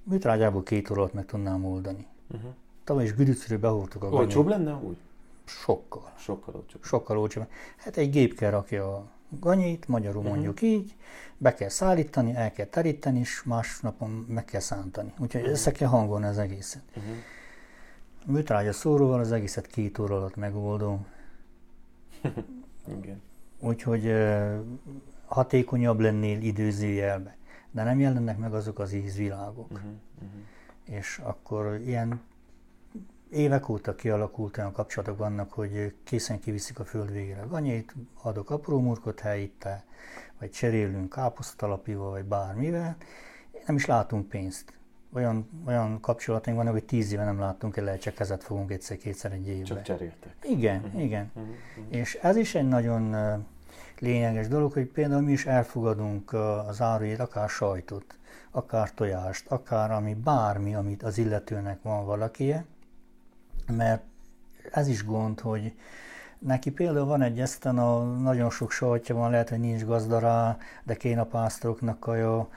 műtrágyából két órát meg tudnám oldani. Uh-huh. Tavaly is Güdücről behordtuk a ganyét. Olcsóbb lenne úgy? Sokkal. Sokkal olcsóbb. Sokkal olcsóbb. Hát egy gép kell rakja a ganyét, magyarul uh-huh. mondjuk így, be kell szállítani, el kell teríteni, és másnapon meg kell szántani. Úgyhogy uh-huh. össze kell hangolni az egészet. Uh-huh. A műtrágya szóróval az egészet két óra alatt megoldom. Igen. Úgyhogy hatékonyabb lennél időzőjelbe. De nem jelennek meg azok az ízvilágok. Uh-huh. Uh-huh. És akkor ilyen évek óta kialakult olyan kapcsolatok vannak, hogy készen kiviszik a föld végére ganyét, adok apró murkot helyitte, vagy cserélünk káposztalapival, vagy bármivel, nem is látunk pénzt. Olyan, olyan kapcsolataink vannak, hogy tíz éve nem láttunk el, csak kezet fogunk egyszer-kétszer egy évben. Csak cseréltek. Igen, uh-huh. igen. Uh-huh. És ez is egy nagyon lényeges dolog, hogy például mi is elfogadunk az áruért akár sajtot, akár tojást, akár ami bármi, amit az illetőnek van valakie, mert ez is gond, hogy Neki például van egy eszten, a nagyon sok sajtja van, lehet, hogy nincs gazdará, de kéne a pásztoroknak kaja.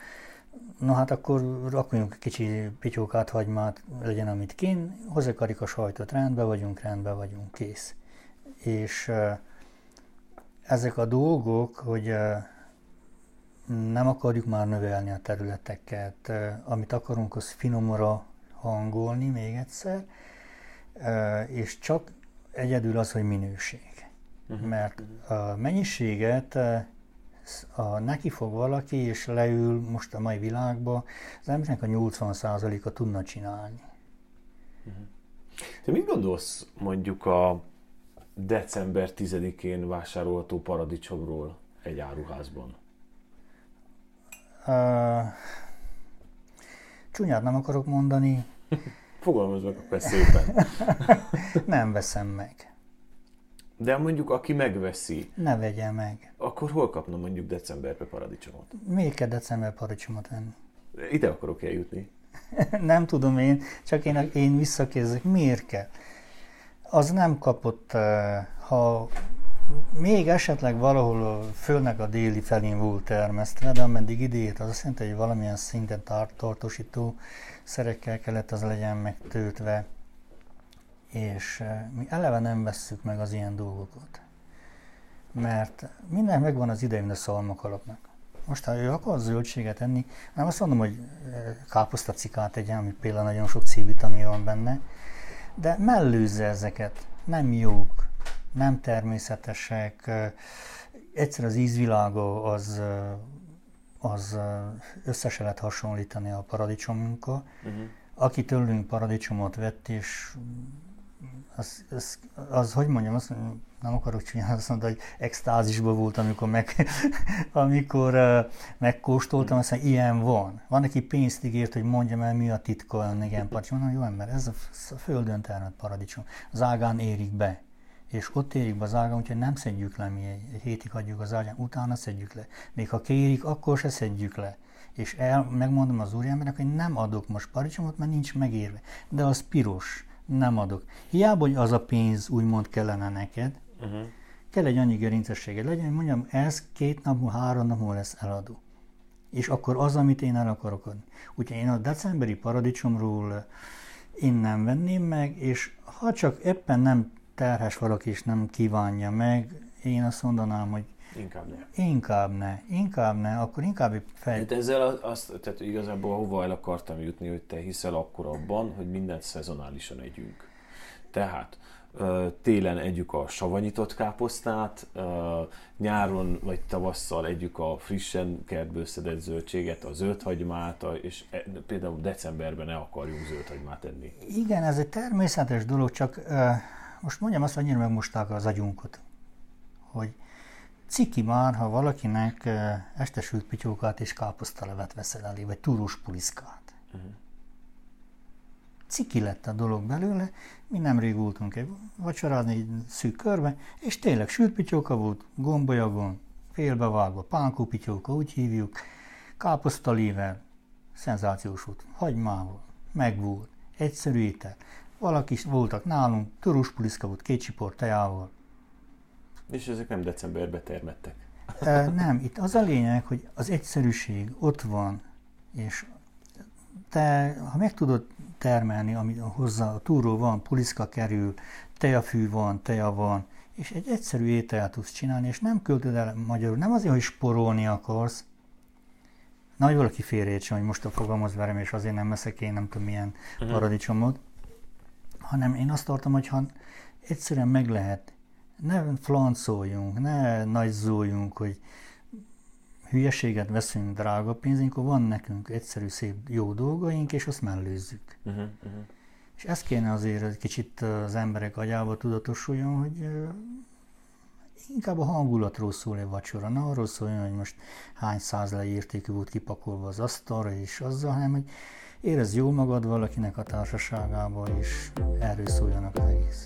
Na hát akkor rakjunk kicsi pityókát, hagymát, legyen amit kín, hozzakarik a sajtot, rendbe vagyunk, rendbe vagyunk, kész. És ezek a dolgok, hogy nem akarjuk már növelni a területeket, amit akarunk, az finomra hangolni még egyszer, és csak egyedül az, hogy minőség. Uh-huh. Mert a mennyiséget a, neki fog valaki, és leül most a mai világban, az embernek a 80%-a tudna csinálni. Te mit gondolsz mondjuk a december 10-én vásárolható paradicsomról egy áruházban? Uh, csúnyát nem akarok mondani. Fogalmaz meg szépen. nem veszem meg. De mondjuk aki megveszi. Ne vegye meg. Akkor hol kapna mondjuk decemberbe paradicsomot? Miért kell december paradicsomot venni? Ide akarok eljutni. nem tudom én, csak én, én visszakérdezek, miért kell? Az nem kapott, eh, ha még esetleg valahol földnek a déli felén volt termesztve, de ameddig idejét, az azt jelenti, hogy valamilyen szinten tart, tartósító szerekkel kellett az legyen megtöltve, és eh, mi eleve nem vesszük meg az ilyen dolgokat. Mert minden megvan az ideje, mint a szalmakalapnak. Most, ha ő akar zöldséget enni, nem azt mondom, hogy eh, káposztacikát tegyen, ami például nagyon sok C-vitamin van benne, de mellőzze ezeket, nem jók nem természetesek, egyszer az ízvilága az, az össze se lehet hasonlítani a paradicsomunkkal. Uh-huh. Aki tőlünk paradicsomot vett, és az, az, az hogy mondjam, azt nem akarok csinálni, azt mondta, hogy extázisban volt, amikor, meg, amikor megkóstoltam, azt mondja, ilyen van. Van, aki pénzt ígért, hogy mondjam el, mi a titka ennek ilyen paradicsom. Mondom, jó ember, ez a, a földön termett paradicsom. Az ágán érik be és ott érik be az ágán, úgyhogy nem szedjük le, mi egy, egy hétig hagyjuk az ágán, utána szedjük le. Még ha kérik, akkor se szedjük le. És el, megmondom az úriembernek, hogy nem adok most paradicsomot, mert nincs megérve. De az piros, nem adok. Hiába, hogy az a pénz úgymond kellene neked, uh-huh. kell egy annyi gerincességed legyen, hogy mondjam, ez két nap, három nap múlva lesz eladó. És akkor az, amit én el akarok adni. Úgyhogy én a decemberi paradicsomról én nem venném meg, és ha csak éppen nem terhes valaki is nem kívánja meg, én azt mondanám, hogy Inkább ne. Inkább ne. Inkább ne, akkor inkább fej... Hát ezzel azt, tehát igazából hova el akartam jutni, hogy te hiszel akkor abban, hogy mindent szezonálisan együnk. Tehát télen együk a savanyított káposztát, nyáron vagy tavasszal együk a frissen kertből szedett zöldséget, a zöldhagymát, és e, például decemberben ne akarjunk zöldhagymát enni. Igen, ez egy természetes dolog, csak most mondjam azt, annyira megmosták az agyunkat, hogy ciki már, ha valakinek este sült pityókát és káposztalevet veszel elé, vagy turus puliszkát. Uh-huh. Ciki lett a dolog belőle, mi nem rég voltunk egy vacsorázni egy szűk körbe, és tényleg sült pityóka volt, gombolyagon, félbevágva, pánkó pityóka, úgy hívjuk, káposztalével, szenzációs volt, hagymával, megvolt, egyszerű étel. Valaki voltak nálunk, turuspuliszka volt két csipor tejával. És ezek nem decemberbe termettek? Nem, itt az a lényeg, hogy az egyszerűség ott van, és te, ha meg tudod termelni, ami hozzá a túró van, puliszka kerül, tejafű van, teja van, és egy egyszerű ételt tudsz csinálni, és nem költöd el magyarul, nem azért, hogy sporolni akarsz, nagy valaki félreértsen, hogy most a fogalmaz verem, és azért nem veszek én nem tudom milyen uh-huh. paradicsomot, hanem én azt tartom, hogy ha egyszerűen meg lehet, ne flancoljunk, ne nagyzóljunk, hogy hülyeséget veszünk drága pénzünk, van nekünk egyszerű, szép, jó dolgaink, és azt mellőzzük. Uh-huh, uh-huh. És ezt kéne azért egy kicsit az emberek agyába tudatosuljon, hogy inkább a hangulatról szól egy vacsora, ne arról szóljon, hogy most hány száz értékű volt kipakolva az asztalra és azzal, hanem hogy érez jól magad valakinek a társaságába, és erről szóljanak az egész.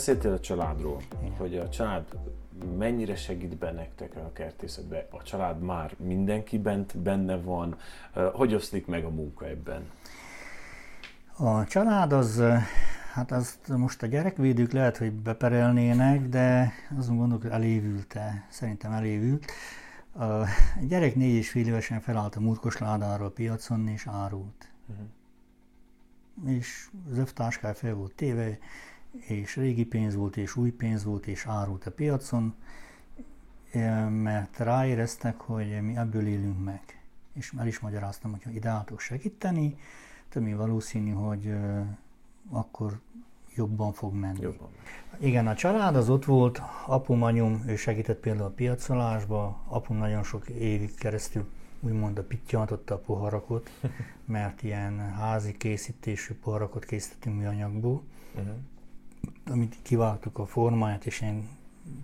Beszéltél a családról, Igen. hogy a család mennyire segít be nektek a kertészetbe? A család már mindenki bent benne van. Hogy oszlik meg a munka ebben? A család az, hát azt most a gyerekvédők lehet, hogy beperelnének, de azon gondolok, hogy elévült-e. Szerintem elévült. A gyerek négy és fél évesen felállt a murkos ládára a piacon és árult. Uh-huh. És az övtáskája fel volt téve, és régi pénz volt, és új pénz volt, és árult a piacon, mert ráéreztek, hogy mi ebből élünk meg. És el is magyaráztam, hogy ha ide álltok segíteni, mi valószínű, hogy akkor jobban fog menni. Jobban. Igen, a család az ott volt, apum, anyum, ő segített például a piacolásba, apum nagyon sok évig keresztül úgymond a pittyantotta a poharakot, mert ilyen házi készítésű poharakot készítettünk műanyagból, uh-huh. Amit kivágtuk a formáját, és ilyen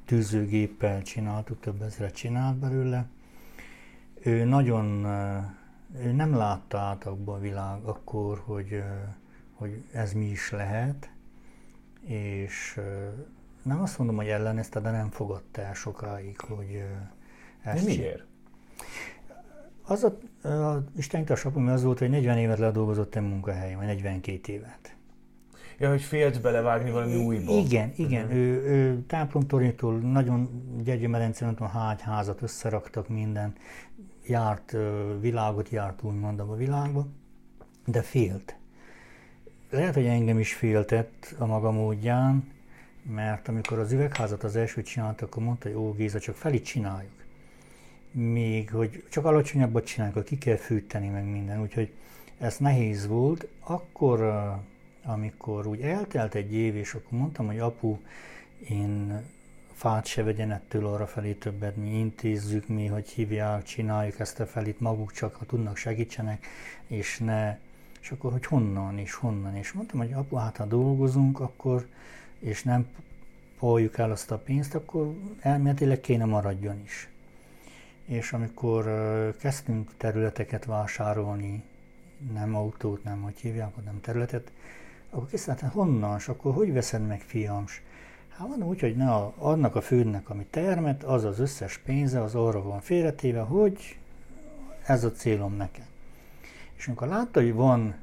tűzőgéppel csináltuk, több ezeret csinált belőle. Ő nagyon, ő nem látta át abba a világ akkor, hogy, hogy ez mi is lehet, és nem azt mondom, hogy ellenezte, de nem fogadta el sokáig, hogy ezt de miért? Az a, a Isten apom az volt, hogy 40 évet ledolgozott egy munkahelyen, vagy 42 évet. Ja, hogy félt belevágni valami újba. Igen, igen. Uh-huh. Ő, ő táplomtornytól nagyon Gyergyőmedence, nem tudom hány házat összeraktak minden. Járt, világot járt úgymond a világba, de félt. Lehet, hogy engem is féltett a maga módján, mert amikor az üvegházat az elsőt csináltak, akkor mondta, hogy ó Géza, csak fel itt csináljuk. Még, hogy csak alacsonyabbat csináljuk, ki kell fűteni meg minden, úgyhogy ez nehéz volt. Akkor, amikor úgy eltelt egy év, és akkor mondtam, hogy apu, én fát se vegyen ettől arra felé többet, mi intézzük, mi, hogy hívják, csináljuk ezt a felét, maguk csak, ha tudnak, segítsenek, és ne és akkor, hogy honnan és honnan. És mondtam, hogy apu, hát ha dolgozunk, akkor, és nem poljuk el azt a pénzt, akkor elméletileg kéne maradjon is. És amikor kezdtünk területeket vásárolni, nem autót, nem hogy hívják, hanem területet, akkor készítettem, honnan, és akkor hogy veszed meg, fiam? Hát mondom úgy, hogy ne a, annak a földnek, ami termet, az az összes pénze, az arra van félretéve, hogy ez a célom nekem. És amikor látta, hogy van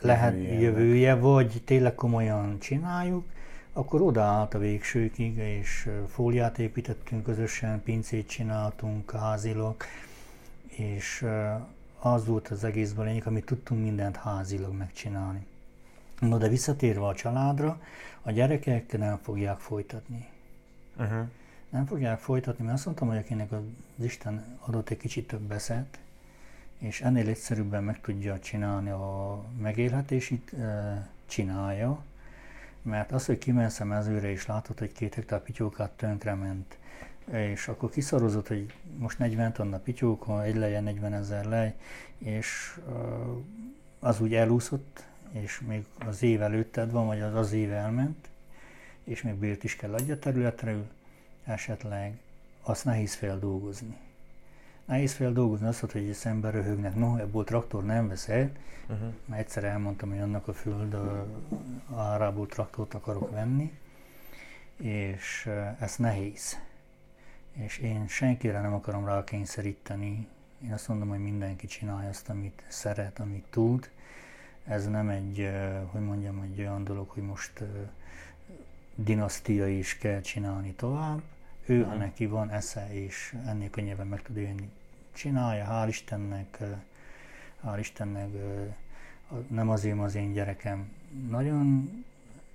lehet jövője, jövője vagy tényleg komolyan csináljuk, akkor odaállt a végsőkig, és fóliát építettünk közösen, pincét csináltunk házilag, és az volt az egészben lényeg, amit tudtunk mindent házilag megcsinálni. No, de visszatérve a családra, a gyerekek nem fogják folytatni. Uh-huh. Nem fogják folytatni, mert azt mondtam, hogy akinek az Isten adott egy kicsit több beszélt, és ennél egyszerűbben meg tudja csinálni a megélhetését, csinálja, mert az, hogy kimensz a mezőre és látod, hogy két hektár pityókát tönkrement, és akkor kiszarozott, hogy most 40 tonna pityóka, egy leje 40 ezer lej, és az úgy elúszott, és még az év előtted van, vagy az az év elment, és még bért is kell adja területre, esetleg azt nehéz feldolgozni nehéz fel dolgozni azt, hogy szemben röhögnek, no, ebből traktor nem veszel, uh-huh. mert egyszer elmondtam, hogy annak a föld árából traktort akarok venni, és ez nehéz. És én senkire nem akarom rákényszeríteni. Én azt mondom, hogy mindenki csinálja azt, amit szeret, amit tud. Ez nem egy, hogy mondjam, egy olyan dolog, hogy most dinasztia is kell csinálni tovább. Ő, ha mhm. neki van esze, és ennél könnyebben meg tud élni, csinálja, hál' Istennek, hál' Istennek nem azért az én gyerekem. Nagyon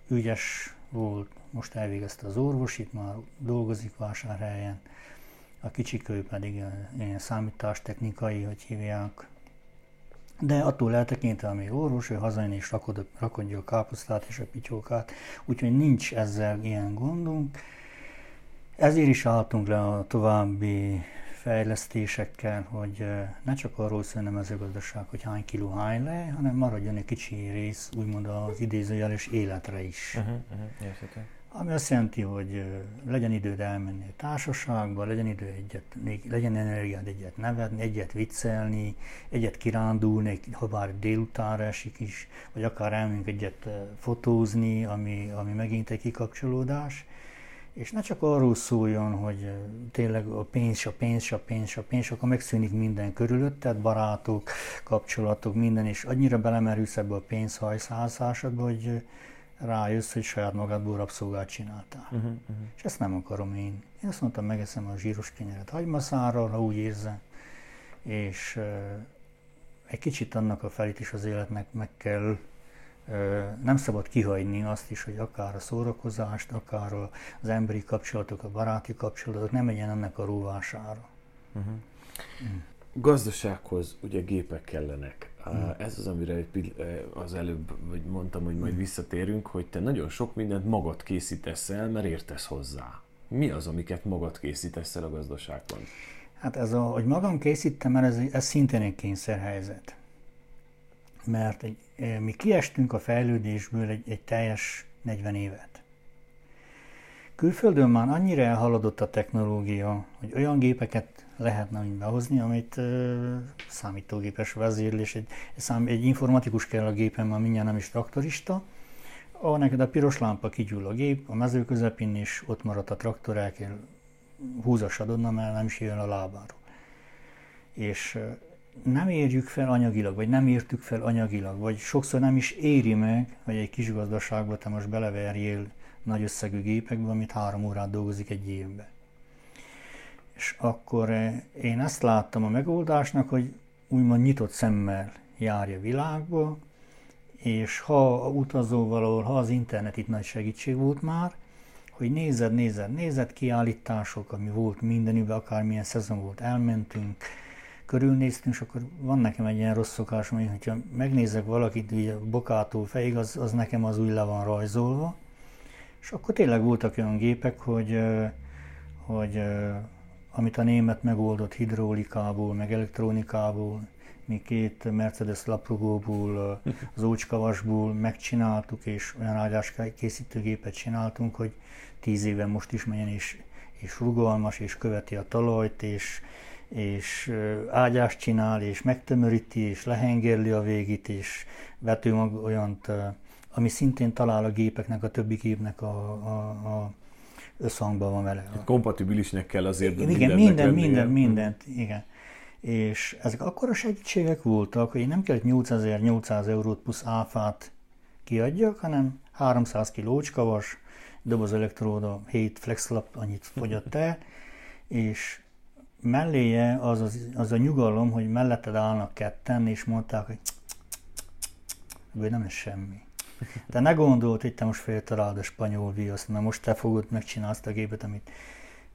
ügyes volt, most elvégezte az orvosit, már dolgozik vásárhelyen. A kicsikő pedig ilyen számítástechnikai, hogy hívják. De attól eltekintve, ami orvos, ő hazajön és rakod, rakodja a káposztát és a pityókát, úgyhogy nincs ezzel ilyen gondunk. Ezért is álltunk le a további fejlesztésekkel, hogy ne csak arról szóljon a mezőgazdaság, hogy hány kiló hány le, hanem maradjon egy kicsi rész, úgymond az idézőjeles életre is. Uh-huh, uh-huh, Ami azt jelenti, hogy legyen időd elmenni a társaságba, legyen idő egyet, legyen energiád egyet nevetni, egyet viccelni, egyet kirándulni, ha bár délutánra esik is, vagy akár elmegyünk egyet fotózni, ami, ami megint egy kikapcsolódás. És ne csak arról szóljon, hogy tényleg a pénz, a pénz, a pénz, a pénz, akkor megszűnik minden körülötted, barátok, kapcsolatok, minden, és annyira belemerülsz ebbe a pénzhajszálszásodba, hogy rájössz, hogy saját magadból rabszolgát csináltál. Uh-huh, uh-huh. És ezt nem akarom én. Én azt mondtam, megeszem a zsíros kenyeret hagymaszárral, ha úgy érzem, és uh, egy kicsit annak a felét is az életnek meg kell nem szabad kihagyni azt is, hogy akár a szórakozást, akár az emberi kapcsolatok, a baráti kapcsolatok nem menjen ennek a róvására. Uh-huh. Mm. Gazdasághoz ugye gépek kellenek. Ez az, amire az előbb vagy mondtam, hogy majd mm. visszatérünk, hogy te nagyon sok mindent magad készítesz el, mert értesz hozzá. Mi az, amiket magad készítesz el a gazdaságban? Hát ez a, hogy magam készítem, mert ez, ez szintén egy kényszerhelyzet mert egy, mi kiestünk a fejlődésből egy, egy teljes 40 évet. Külföldön már annyira elhaladott a technológia, hogy olyan gépeket lehetne behozni, amit uh, számítógépes vezérlés, egy, szám, egy informatikus kell a gépen, már mindjárt nem is traktorista, ahol neked a piros lámpa kigyúl a gép, a mező közepén, és ott maradt a traktor, el kell húzassad onnan, mert nem is jön a lábáról. És nem érjük fel anyagilag, vagy nem értük fel anyagilag, vagy sokszor nem is éri meg, hogy egy kis gazdaságba te most beleverjél nagy összegű gépekbe, amit három órát dolgozik egy évbe. És akkor eh, én ezt láttam a megoldásnak, hogy úgymond nyitott szemmel járja világba, és ha utazó valahol, ha az internet itt nagy segítség volt már, hogy nézed, nézed, nézed, kiállítások, ami volt mindenüben, akármilyen szezon volt, elmentünk, körülnéztünk, és akkor van nekem egy ilyen rossz szokásom, hogy hogyha megnézek valakit így bokától fejig, az, az nekem az úgy le van rajzolva. És akkor tényleg voltak olyan gépek, hogy, hogy amit a német megoldott hidrolikából, meg elektronikából, mi két Mercedes laprugóból, az ócskavasból megcsináltuk, és olyan ágyás készítőgépet csináltunk, hogy tíz éve most is menjen, és, és rugalmas, és követi a talajt, és, és ágyást csinál, és megtömöríti, és lehengerli a végét, és vető mag olyant, ami szintén talál a gépeknek, a többi gépnek a, a, a összhangban van vele. Kompatibilisnek kell azért Igen, minden, minden, mindent, igen. És ezek akkora segítségek voltak, hogy én nem kellett 8800 eurót plusz áfát kiadjak, hanem 300 kilócska vas, doboz elektróda, 7 flexlap, annyit fogyott el, és melléje az, az, az a nyugalom, hogy melletted állnak ketten, és mondták, hogy ebből nem lesz semmi. De ne gondolt, hogy te most feltaláld a spanyol viaszt, mert most te fogod megcsinálni azt a gépet, amit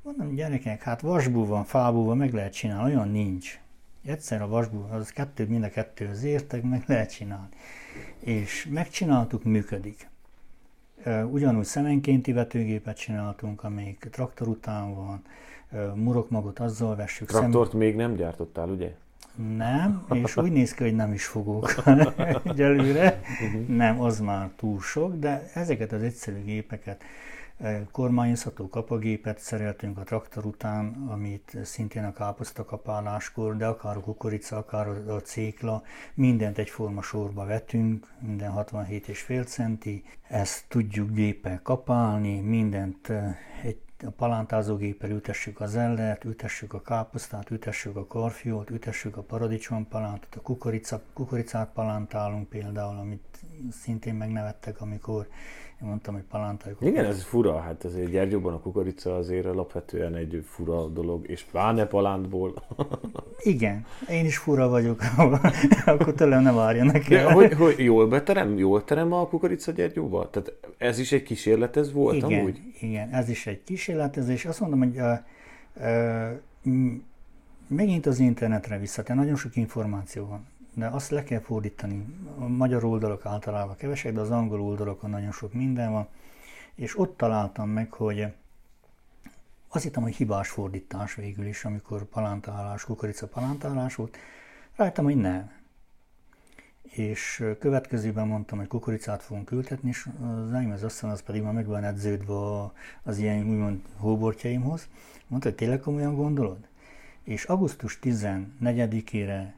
mondom, gyerekek, hát vasból van, fából van, meg lehet csinálni, olyan nincs. Egyszer a vasból, az kettő, mind a kettő az értek, meg lehet csinálni. És megcsináltuk, működik. Ugyanúgy szemenkénti vetőgépet csináltunk, amelyik traktor után van, murokmagot azzal vessük Traktort szem... még nem gyártottál, ugye? Nem, és úgy néz ki, hogy nem is fogok egyelőre. Nem, az már túl sok, de ezeket az egyszerű gépeket, kormányozható kapagépet szereltünk a traktor után, amit szintén a káposzta kapáláskor, de akár a kukorica, akár a cékla, mindent egyforma sorba vetünk, minden 67,5 centi, ezt tudjuk géppel kapálni, mindent egy a palántázógéppel ütessük az ellert, ütessük a káposztát, ütessük a karfiót, ütessük a paradicsompalántot, a kukorica, kukoricát palántálunk például, amit szintén megnevettek, amikor én mondtam, hogy palántáljuk. Igen, ez fura, hát azért Gyergyóban a kukorica azért alapvetően egy fura dolog, és pláne palántból. Igen, én is fura vagyok, akkor tőlem ne várjanak el. De hogy, hogy jól beterem, jól terem a kukorica Gyergyóba? Tehát ez is egy kísérlet, ez volt igen, amúgy? Igen, ez is egy kísérletezés. Azt mondom, hogy uh, uh, megint az internetre visszatér, nagyon sok információ van de azt le kell fordítani. A magyar oldalok általában kevesek, de az angol oldalokon nagyon sok minden van, és ott találtam meg, hogy azt hittem, hogy hibás fordítás végül is, amikor palántálás, kukorica palántálás volt. Rájöttem, hogy nem. És következőben mondtam, hogy kukoricát fogunk ültetni, és az enyém az aztán az pedig már meg van edződve az ilyen úgymond hóbortjaimhoz. Mondta, hogy tényleg komolyan gondolod? És augusztus 14-ére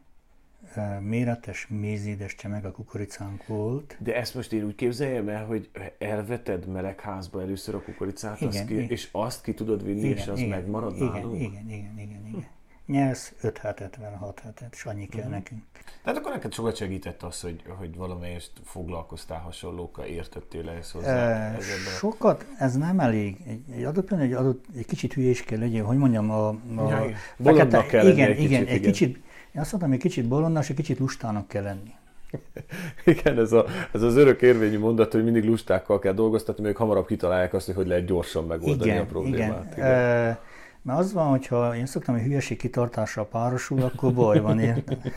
méretes mézédes csemeg a kukoricánk volt. De ezt most én úgy képzeljem el, hogy elveted melegházba először a kukoricát, igen, azt ki, igen. és azt ki tudod vinni, igen, és az igen, megmarad igen, nálunk? Igen, igen, igen, igen. Nyersz 5 hetet, 6 hetet, és annyi kell uh-huh. nekünk. Tehát akkor neked sokat segített az, hogy, hogy valamelyest foglalkoztál hasonlókkal, értettél ehhez hozzá? E, sokat, ez nem elég. Egy, egy adott pillanat, egy, adott, egy kicsit hülyés kell legyen, hogy mondjam, a, a ja, fekete, kell igen, egy igen, kicsit, egy kicsit, én azt mondtam, hogy kicsit bolondnak, és kicsit lustának kell lenni. Igen, ez, a, ez az örök érvényű mondat, hogy mindig lustákkal kell dolgoztatni, még hamarabb kitalálják azt, hogy lehet gyorsan megoldani igen, a problémát. Igen. igen. E, mert az van, hogyha én szoktam, hogy hülyeség kitartással párosul, akkor baj van, érted?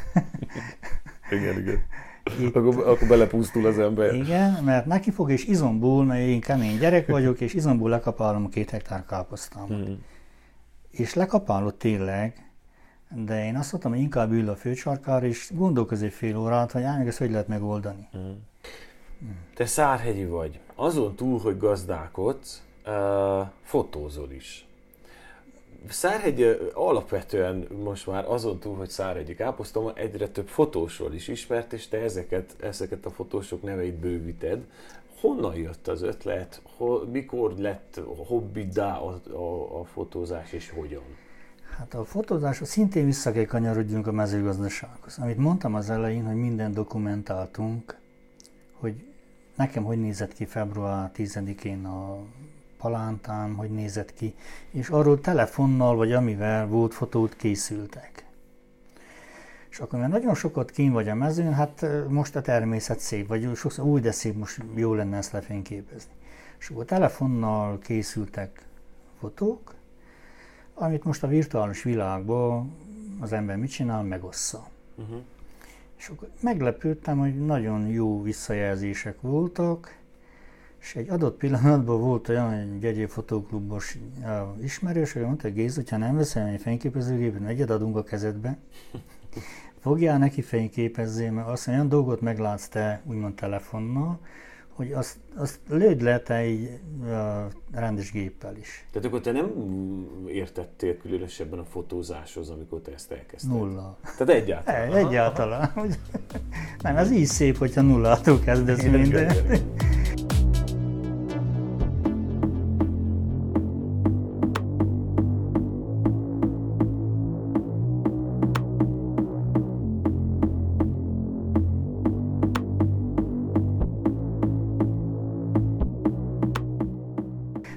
igen, igen. Itt, akkor, akkor belepusztul az ember. Igen, mert neki fog és izombul, mert én kemény gyerek vagyok, és izombul lekapálom a két hektár káposztámat. Hmm. És lekapálod tényleg, de én azt mondtam, hogy inkább ül a főcsarkára, és gondolkozik fél órát, hogy ám, ezt hogy lehet megoldani. Hmm. Te szárhegyi vagy. Azon túl, hogy gazdálkodsz, uh, fotózol is. Szárhegy alapvetően most már azon túl, hogy Szárhegyi káposztom, egyre több fotósról is ismert, és te ezeket, ezeket a fotósok neveit bővíted. Honnan jött az ötlet? Ho, mikor lett hobbidá a, a, a fotózás, és hogyan? Hát a fotózás szintén vissza kell kanyarodjunk a mezőgazdasághoz. Amit mondtam az elején, hogy minden dokumentáltunk, hogy nekem hogy nézett ki február 10-én a palántám, hogy nézett ki, és arról telefonnal vagy amivel volt fotót készültek. És akkor, mert nagyon sokat kín vagy a mezőn, hát most a természet szép, vagy sokszor úgy, de szép, most jó lenne ezt lefényképezni. És akkor telefonnal készültek fotók, amit most a virtuális világban az ember mit csinál, megossza. Uh-huh. És akkor meglepődtem, hogy nagyon jó visszajelzések voltak, és egy adott pillanatban volt olyan, egy Gegyé fotóklubos ismerős, hogy mondta, hogy Géz, hogyha nem veszel egy fényképezőgépet, egyet adunk a kezedbe, fogjál neki fényképezzé, mert azt olyan dolgot meglátsz te, úgymond telefonnal, hogy azt, azt lőd le te egy uh, rendes géppel is. Tehát akkor te nem értettél különösebben a fotózáshoz, amikor te ezt elkezdted? Nulla. Tehát egyáltalán? E, egyáltalán. nem, ez így szép, hogyha nullától kezdesz minden.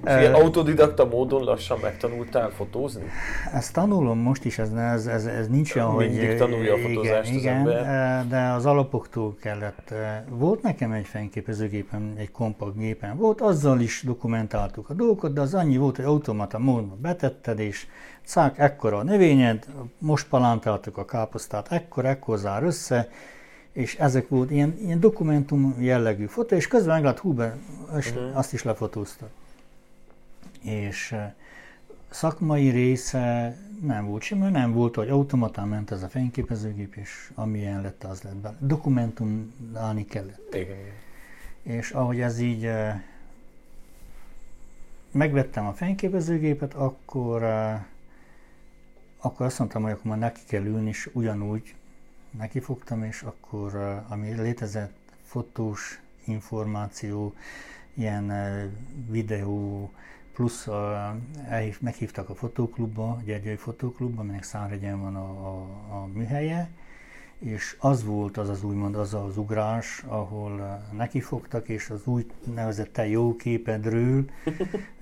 Ilyen autodidakta módon lassan megtanultál fotózni? Ezt tanulom most is, ez, ez, ez, ez nincs olyan, hogy... Mindig tanulja a fotózást igen, az igen, ember. de az alapoktól kellett. Volt nekem egy fényképezőgépen, egy kompakt gépen, volt, azzal is dokumentáltuk a dolgokat, de az annyi volt, hogy automata módban betetted, és szák, ekkora a növényed, most palántáltuk a káposztát, ekkor, ekkor zár össze, és ezek volt ilyen, ilyen dokumentum jellegű fotó, és közben meglát, hú, be, uh-huh. azt is lefotóztak és szakmai része nem volt semmi, nem volt, hogy automatán ment ez a fényképezőgép, és amilyen lett, az lett be. Dokumentumálni kellett. Igen. És ahogy ez így megvettem a fényképezőgépet, akkor, akkor azt mondtam, hogy akkor már neki kell ülni, és ugyanúgy nekifogtam, és akkor ami létezett fotós információ, ilyen videó, plusz elhív, meghívtak a fotóklubba, Gyergyai Fotóklubba, aminek Szárhegyen van a, a, a műhelye, és az volt az az úgymond az az ugrás, ahol nekifogtak, és az úgy nevezett te jó képedről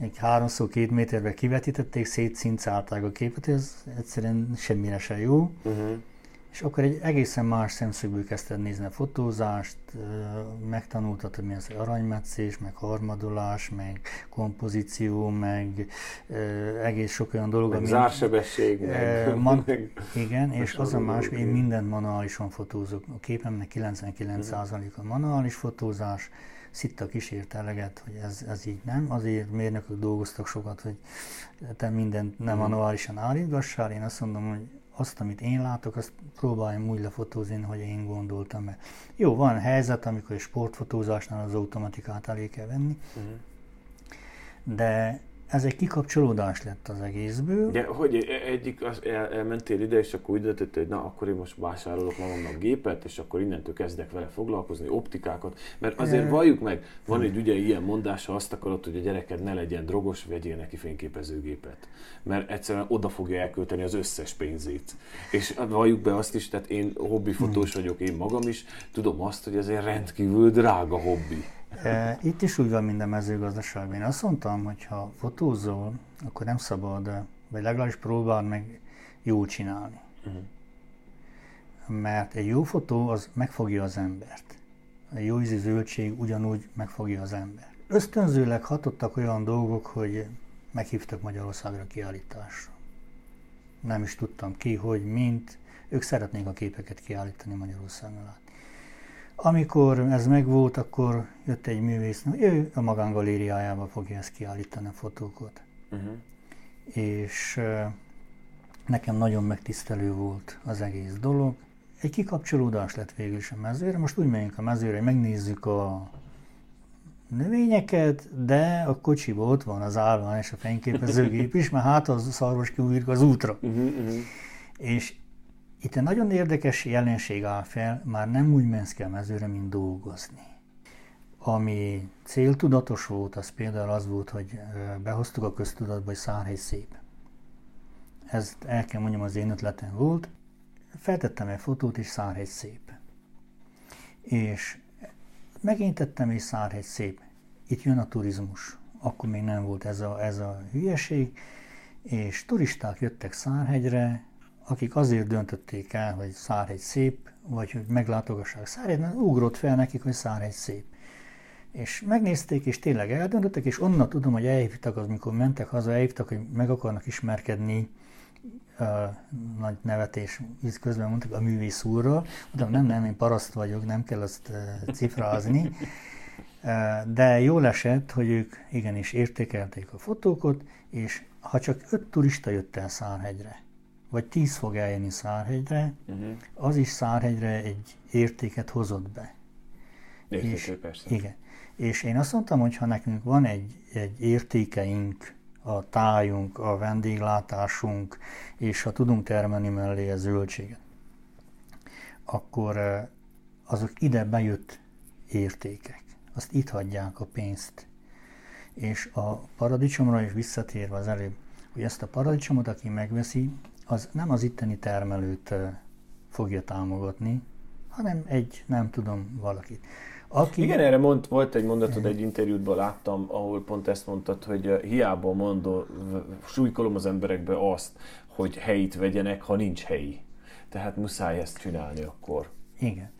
egy háromszor két méterbe kivetítették, szétszincálták a képet, ez egyszerűen semmire se jó. Uh-huh. És akkor egy egészen más szemszögből kezdted nézni a fotózást, megtanultad, hogy mi az aranymetszés, meg harmadolás, meg kompozíció, meg egész sok olyan dolog, meg ami... zársebesség, meg, man, meg... Igen, és az a más, hogy én mindent manuálisan fotózok. A képemnek 99% a manuális fotózás, szitta kísért eleget, hogy ez, ez így nem. Azért mérnökök dolgoztak sokat, hogy te mindent nem manuálisan állítgassál. Én azt mondom, hogy azt, amit én látok, azt próbáljam úgy lefotózni, hogy én gondoltam. Mert jó, van helyzet, amikor egy sportfotózásnál az automatikát elé kell venni, uh-huh. de ez egy kikapcsolódás lett az egészből. De hogy e- egyik az el, elmentél ide, és akkor úgy döntöttél, hogy na, akkor én most vásárolok magamnak gépet, és akkor innentől kezdek vele foglalkozni, optikákat, mert azért valljuk meg, van egy ugye ilyen mondás, ha azt akarod, hogy a gyereked ne legyen drogos, vegyél neki fényképezőgépet. Mert egyszerűen oda fogja elkölteni az összes pénzét. És valljuk be azt is, tehát én hobbifotós hmm. vagyok, én magam is, tudom azt, hogy ez egy rendkívül drága hobbi. Itt is úgy van, minden mezőgazdaságban. Én azt mondtam, hogy ha fotózol, akkor nem szabad, vagy legalábbis próbáld meg jól csinálni. Mert egy jó fotó az megfogja az embert. A jó ízű zöldség ugyanúgy megfogja az embert. Ösztönzőleg hatottak olyan dolgok, hogy meghívtak Magyarországra kiállításra. Nem is tudtam ki, hogy mint. Ők szeretnék a képeket kiállítani Magyarországon. Amikor ez megvolt, akkor jött egy művész, ő a magángalériájában fogja ezt kiállítani a fotókat. Uh-huh. És nekem nagyon megtisztelő volt az egész dolog. Egy kikapcsolódás lett végül is a mezőre. Most úgy megyünk a mezőre, hogy megnézzük a növényeket, de a kocsiban ott van az állvány és a fényképezőgép is, mert hát az szarvas kiújik az útra. Uh-huh, uh-huh. És itt egy nagyon érdekes jelenség áll fel, már nem úgy mensz ki a mezőre, mint dolgozni. Ami céltudatos volt, az például az volt, hogy behoztuk a köztudatba, hogy Szárhegy szép. Ez el kell mondjam, az én ötletem volt. Feltettem egy fotót, és Szárhegy szép. És megint tettem, és Szárhegy szép. Itt jön a turizmus. Akkor még nem volt ez a, ez a hülyeség, és turisták jöttek Szárhegyre, akik azért döntötték el, hogy Szárhegy szép, vagy hogy meglátogassák Szárhegy, mert ugrott fel nekik, hogy Szárhegy szép. És megnézték, és tényleg eldöntöttek, és onnan tudom, hogy elhívtak, az, mikor mentek haza, elhívtak, hogy meg akarnak ismerkedni, uh, nagy nevetés közben mondtak a művész úrral. Mondtam, nem, nem, én paraszt vagyok, nem kell azt uh, cifrázni. De jól esett, hogy ők igenis értékelték a fotókat, és ha csak öt turista jött el Szárhegyre, vagy 10 fog eljönni Szárhegyre, uh-huh. az is Szárhegyre egy értéket hozott be. Értékű, és, persze. Igen. És én azt mondtam, hogy ha nekünk van egy, egy értékeink, a tájunk, a vendéglátásunk, és ha tudunk termelni mellé a zöldséget, akkor azok ide bejött értékek. Azt itt hagyják a pénzt. És a paradicsomra is visszatérve az előbb, hogy ezt a paradicsomot, aki megveszi, az nem az itteni termelőt fogja támogatni, hanem egy, nem tudom, valakit. Aki... Igen, erre mond, volt egy mondatod, egy interjútban láttam, ahol pont ezt mondtad, hogy hiába mondom, súlykolom az emberekbe azt, hogy helyit vegyenek, ha nincs helyi. Tehát muszáj ezt csinálni akkor. Igen.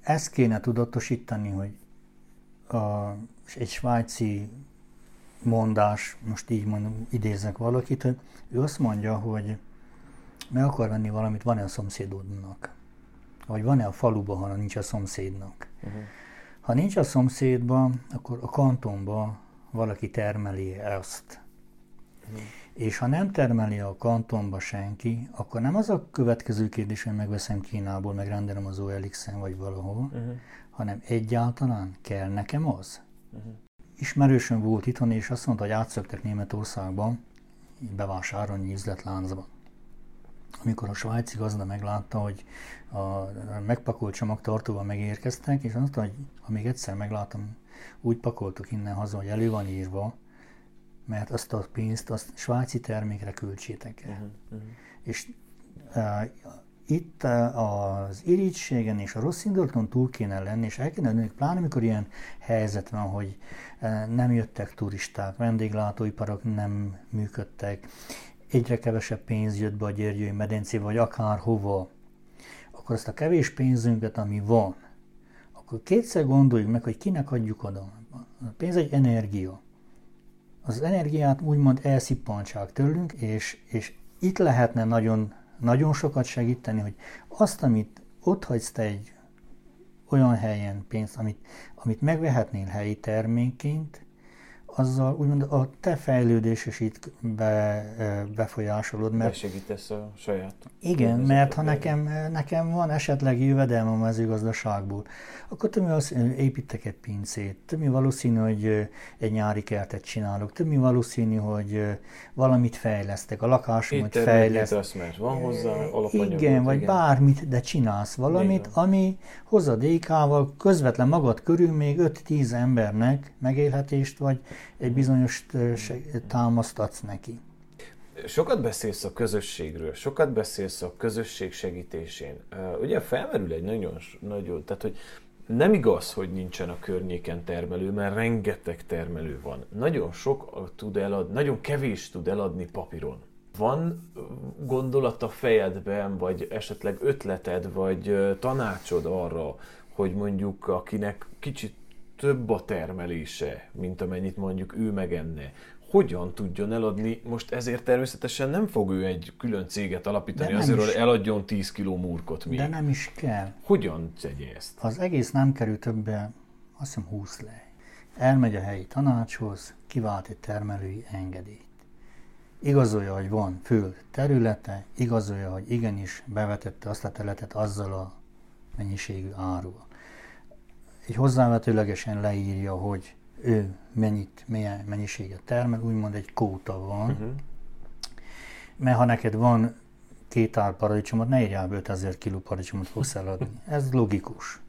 Ezt kéne tudatosítani, hogy a, egy svájci mondás, most így mondom, idézek valakit, hogy ő azt mondja, hogy meg akar venni valamit, van-e a szomszédodnak? Vagy van-e a faluban, ha nincs a szomszédnak? Uh-huh. Ha nincs a szomszédban, akkor a kantonban valaki termeli ezt. Uh-huh. És ha nem termeli a kantonba senki, akkor nem az a következő kérdés, hogy megveszem Kínából, meg rendelem az OLX-en vagy valahol, uh-huh. hanem egyáltalán kell nekem az. Uh-huh ismerősöm volt itthon, és azt mondta, hogy átszöktek Németországban, bevásárolni üzletláncba. Amikor a svájci gazda meglátta, hogy a megpakolt csomagtartóval megérkeztek, és azt mondta, hogy ha még egyszer meglátom, úgy pakoltuk innen haza, hogy elő van írva, mert azt a pénzt azt svájci termékre költsétek el. Uh-huh, uh-huh. És uh, itt az irítségen és a rossz indulaton túl kéne lenni, és el kéne lenni, pláne amikor ilyen helyzet van, hogy nem jöttek turisták, vendéglátóiparok nem működtek, egyre kevesebb pénz jött be a Gyergyői medencébe, vagy akár hova, akkor azt a kevés pénzünket, ami van, akkor kétszer gondoljuk meg, hogy kinek adjuk oda. A pénz egy energia. Az energiát úgymond elszippantsák tőlünk, és, és itt lehetne nagyon nagyon sokat segíteni, hogy azt, amit ott hagysz te egy olyan helyen pénzt, amit, amit megvehetnél helyi termékként, azzal úgymond a te fejlődés is itt be, befolyásolod. Mert segítesz a saját. Igen, mert ha nekem, nekem van esetleg jövedelme a mezőgazdaságból, akkor több építek egy pincét, több valószínű, hogy egy nyári kertet csinálok, több valószínű, hogy valamit fejlesztek, a lakásomat fejlesztek. mert van hozzá alapanyag. Igen, vagy igen. bármit, de csinálsz valamit, igen. ami hozadékával közvetlen magad körül még 5-10 embernek megélhetést, vagy egy bizonyos támaszt adsz neki. Sokat beszélsz a közösségről, sokat beszélsz a közösség segítésén. Ugye felmerül egy nagyon, nagyon tehát hogy nem igaz, hogy nincsen a környéken termelő, mert rengeteg termelő van. Nagyon sok tud eladni, nagyon kevés tud eladni papíron. Van gondolat a fejedben, vagy esetleg ötleted, vagy tanácsod arra, hogy mondjuk akinek kicsit több a termelése, mint amennyit mondjuk ő megenne, hogyan tudjon eladni, most ezért természetesen nem fog ő egy külön céget alapítani azért, hogy eladjon 10 kiló murkot még. De nem is kell. Hogyan tegye ezt? Az egész nem kerül többe, azt hiszem 20 lej. Elmegy a helyi tanácshoz, kivált egy termelői engedélyt. Igazolja, hogy van föld területe, igazolja, hogy igenis bevetette azt a területet azzal a mennyiségű árul egy hozzávetőlegesen leírja, hogy ő mennyit, milyen mennyiséget termel, úgymond egy kóta van. Uh-huh. Mert ha neked van két ár paradicsomot, ne írjál 5000 kiló paradicsomot fogsz eladni. Ez logikus.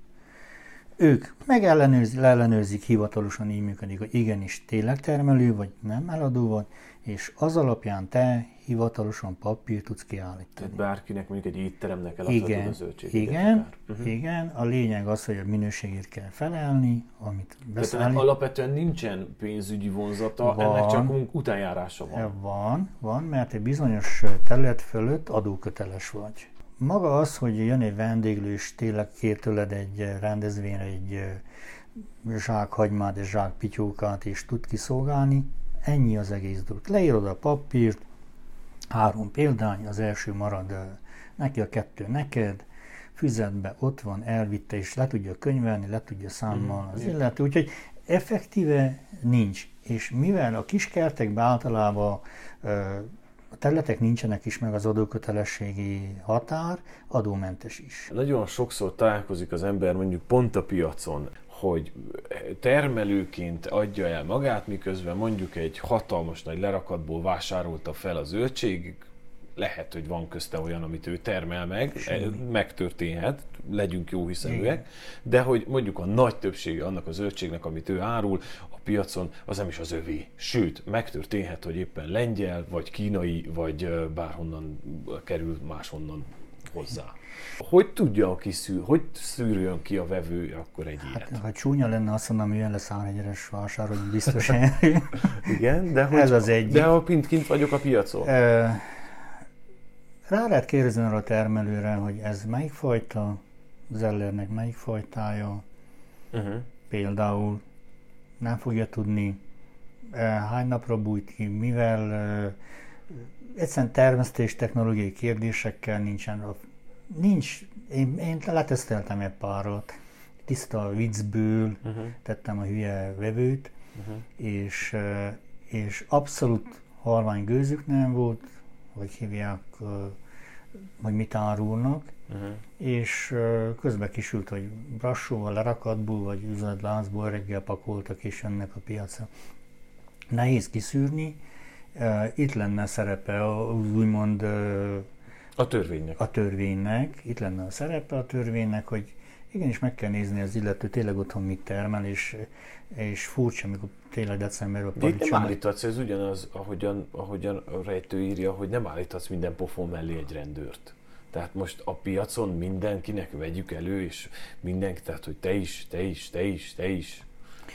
Ők megellenőrzik, leellenőrzik, hivatalosan így működik, hogy igenis tényleg termelő vagy, nem eladó vagy, és az alapján te hivatalosan papír tudsz kiállítani. Tehát bárkinek mondjuk egy étteremnek eladhatod igen, a zöldséget. Igen, uh-huh. igen, a lényeg az, hogy a minőségért kell felelni, amit beszállít. Tehát alapvetően nincsen pénzügyi vonzata, van, ennek csak utánjárása van. Van, van, mert egy bizonyos terület fölött adóköteles vagy. Maga az, hogy jön egy vendéglő, és tényleg kér tőled egy rendezvényre egy zsák hagymát, egy zsák pityókát, és tud kiszolgálni, ennyi az egész dolog. Leírod a papírt, Három példány, az első marad neki, a kettő neked, füzetbe ott van, elvitte, és le tudja könyvelni, le tudja számolni mm, az illető, úgyhogy effektíve nincs. És mivel a kiskertekben általában a területek nincsenek is meg az adókötelességi határ, adómentes is. Nagyon sokszor találkozik az ember mondjuk pont a piacon hogy termelőként adja el magát, miközben mondjuk egy hatalmas nagy lerakatból vásárolta fel a zöldség, lehet, hogy van közte olyan, amit ő termel meg, Semmi. megtörténhet, legyünk jó hiszeműek, de hogy mondjuk a nagy többsége annak a zöldségnek, amit ő árul piacon, az nem is az övé. Sőt, megtörténhet, hogy éppen lengyel, vagy kínai, vagy bárhonnan kerül máshonnan hozzá. Hogy tudja a kiszűr, hogy szűrjön ki a vevő akkor egy hát, ilyet? Ha csúnya lenne, azt mondom, hogy jön lesz árhegyeres vásár, hogy biztos Igen, de, hogy, Ez az egy. de ha kint, kint vagyok a piacon? rá lehet kérdezni arra a termelőre, hogy ez melyik fajta, Zellernek melyik fajtája, uh-huh. például nem fogja tudni, hány napra bújt ki, mivel egyszerűen termesztés technológiai kérdésekkel nincsen nincs, én, én leteszteltem egy párat, tiszta viccből uh-huh. tettem a hülye vevőt, uh-huh. és, és abszolút halvány gőzük nem volt, vagy hívják, hogy mit árulnak, uh-huh. és közben kisült, hogy brassóval, lerakatból, vagy üzletlázból reggel pakoltak és jönnek a piacra. Nehéz kiszűrni, itt lenne szerepe az úgymond a törvénynek. A törvénynek. Itt lenne a szerepe a törvénynek, hogy igenis meg kell nézni az illető tényleg otthon mit termel, és, és furcsa, amikor tényleg decemberben De itt nem állíthatsz, ez ugyanaz, ahogyan, ahogyan a rejtő írja, hogy nem állíthatsz minden pofon mellé egy rendőrt. Tehát most a piacon mindenkinek vegyük elő, és mindenki, tehát hogy te is, te is, te is, te is.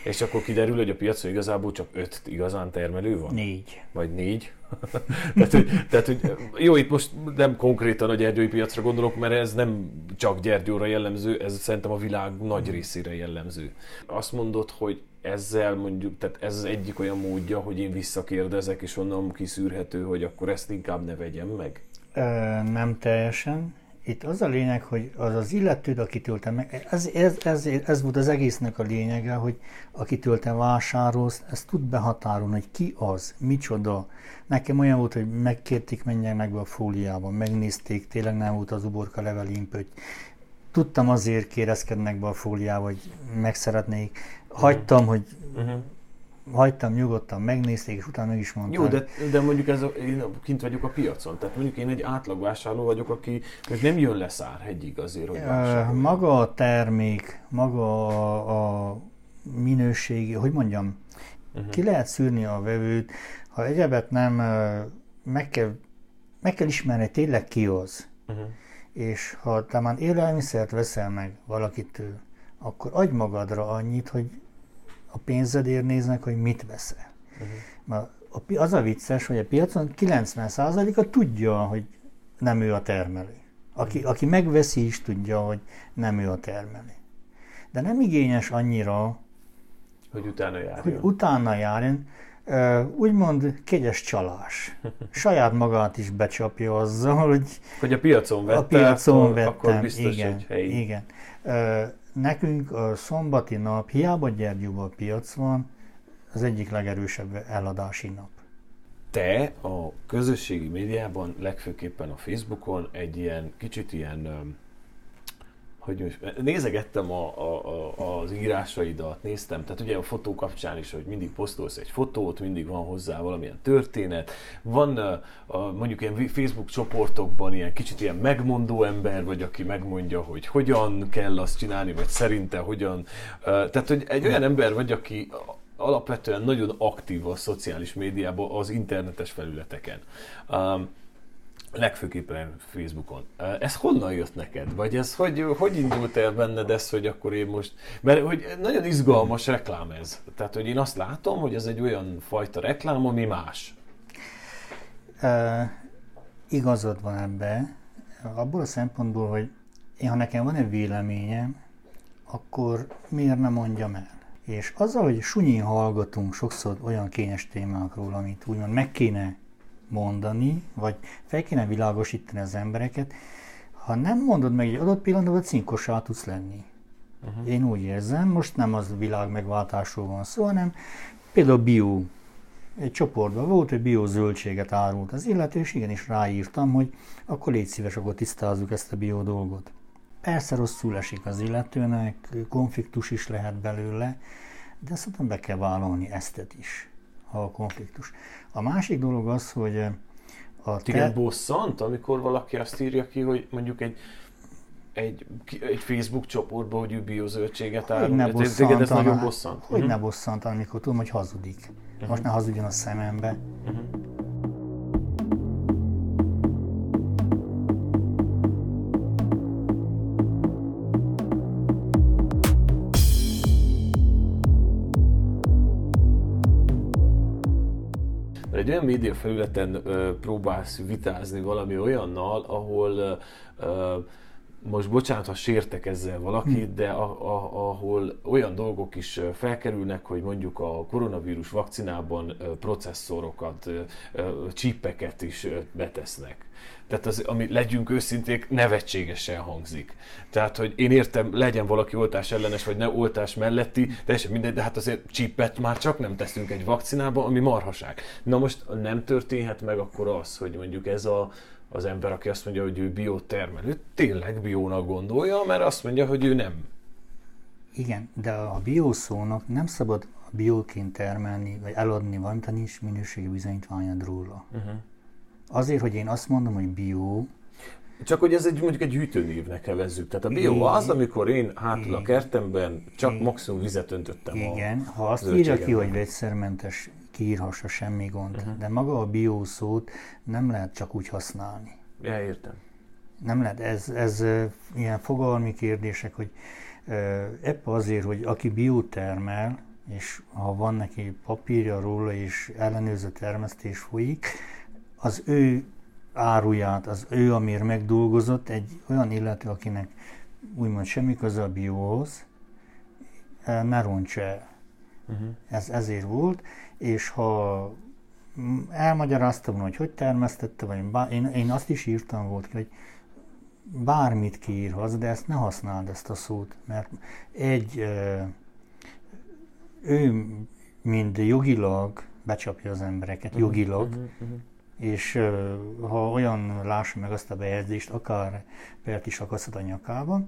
És akkor kiderül, hogy a piacon igazából csak öt igazán termelő van? Négy. Vagy négy? tehát, hogy, tehát, hogy jó, itt most nem konkrétan a gyergyói piacra gondolok, mert ez nem csak Gyergyóra jellemző, ez szerintem a világ nagy részére jellemző. Azt mondod, hogy ezzel mondjuk, tehát ez az egyik olyan módja, hogy én visszakérdezek, és onnan kiszűrhető, hogy akkor ezt inkább ne vegyem meg? Ö, nem teljesen. Itt az a lényeg, hogy az az illető, akitől te meg, ez, ez, ez, ez volt az egésznek a lényege, hogy akitől te vásárolsz, ezt tud behatárolni, hogy ki az, micsoda. Nekem olyan volt, hogy megkérték, menjenek be a fóliában, megnézték, tényleg nem volt az uborka levelimp, tudtam azért kérezkednek be a fóliába, hogy meg szeretnék. Hagytam, hogy uh-huh hagytam nyugodtan, megnézték, és utána meg is mondtam. Jó, de, de mondjuk ez a, én kint vagyok a piacon, tehát mondjuk én egy átlagvásárló vagyok, aki meg nem jön le Szárhegyig azért, hogy vásárolja. Maga a termék, maga a, a minőségi, hogy mondjam, uh-huh. ki lehet szűrni a vevőt, ha egyebet nem, meg kell, meg kell ismerni, tényleg ki az. Uh-huh. És ha te már élelmiszert veszel meg valakitől, akkor adj magadra annyit, hogy a pénzedért néznek, hogy mit veszel. Uh-huh. az a vicces, hogy a piacon 90%-a tudja, hogy nem ő a termelő. Aki, uh-huh. aki megveszi is tudja, hogy nem ő a termelő. De nem igényes annyira, hogy utána járjon. Hogy utána járjon. Úgymond kegyes csalás. Saját magát is becsapja azzal, hogy... Hogy a piacon vette, a piacon vettem, akkor biztos, igen, hogy helyi. Igen. Nekünk a szombati nap, hiába Gyergyóban piac van, az egyik legerősebb eladási nap. Te a közösségi médiában, legfőképpen a Facebookon egy ilyen kicsit ilyen hogy nézegettem a, a, a, az írásaidat, néztem, tehát ugye a fotó kapcsán is, hogy mindig posztolsz egy fotót, mindig van hozzá valamilyen történet, van a, mondjuk ilyen Facebook csoportokban ilyen kicsit ilyen megmondó ember, vagy aki megmondja, hogy hogyan kell azt csinálni, vagy szerinte hogyan, tehát hogy egy olyan ember vagy, aki alapvetően nagyon aktív a szociális médiában, az internetes felületeken legfőképpen Facebookon. Ez honnan jött neked? Vagy ez hogy, hogy indult el benned ez, hogy akkor én most... Mert hogy nagyon izgalmas reklám ez. Tehát, hogy én azt látom, hogy ez egy olyan fajta reklám, ami más. Uh, igazad van ebbe. Abból a szempontból, hogy én, ha nekem van egy véleményem, akkor miért nem mondjam el? És azzal, hogy sunyin hallgatunk sokszor olyan kényes témákról, amit úgymond meg kéne mondani, vagy fel kéne világosítani az embereket, ha nem mondod meg egy adott pillanatban, cinkosá tudsz lenni. Uh-huh. Én úgy érzem, most nem az világ megváltásról van szó, hanem például bio. Egy csoportban volt, hogy bio zöldséget árult az illető, és igenis ráírtam, hogy akkor légy szíves, akkor tisztázzuk ezt a bio dolgot. Persze rosszul esik az illetőnek, konfliktus is lehet belőle, de szerintem be kell vállalni ezt is a konfliktus. A másik dolog az, hogy eh, a te... Igen, bosszant, amikor valaki azt írja ki, hogy mondjuk egy egy, egy Facebook csoportban, hogy ő biozöldséget árul. Ne bosszant, ez nagyon bosszant. Hogy uh-huh. ne bosszant, amikor tudom, hogy hazudik. Uh-huh. Most ne hazudjon a szemembe. Uh-huh. Egy olyan média felületen ö, próbálsz vitázni valami olyannal, ahol ö, most bocsánat, ha sértek ezzel valakit, de a, a, ahol olyan dolgok is felkerülnek, hogy mondjuk a koronavírus vakcinában processzorokat, csípeket is betesznek. Tehát az, ami legyünk őszinték, nevetségesen hangzik. Tehát, hogy én értem, legyen valaki oltás ellenes, vagy ne oltás melletti, teljesen mindegy, de hát azért csípet már csak nem teszünk egy vakcinába, ami marhaság. Na most nem történhet meg akkor az, hogy mondjuk ez a az ember, aki azt mondja, hogy ő biotermelő, tényleg biónak gondolja, mert azt mondja, hogy ő nem. Igen, de a biószónak nem szabad bióként termelni, vagy eladni valamit, ha nincs minőségi bizonyítványod róla. Uh-huh. Azért, hogy én azt mondom, hogy bió, csak hogy ez egy mondjuk egy hűtőnévnek nevezzük. Tehát a bio az, amikor én hátul a kertemben csak maximum vizet öntöttem Igen, a ha azt írja ki, hogy vegyszermentes kiírhassa, semmi gond. Uh-huh. De maga a bió szót nem lehet csak úgy használni. Ja, értem. Nem lehet, ez, ez ilyen fogalmi kérdések, hogy ebb azért, hogy aki biotermel, és ha van neki papírja róla, és ellenőrző termesztés folyik, az ő áruját, az ő, amire megdolgozott, egy olyan illető, akinek úgymond semmi köze a bióhoz, ne roncsa el. Uh-huh. Ez ezért volt, és ha elmagyaráztam, hogy hogy termesztette, vagy bár, én, én azt is írtam volt, hogy bármit kiírhatsz, de ezt ne használd ezt a szót, mert egy, ő mind jogilag becsapja az embereket, uh-huh, jogilag, uh-huh, uh-huh. és ha olyan lássa meg azt a bejegyzést, akár pert is akaszthat a nyakába,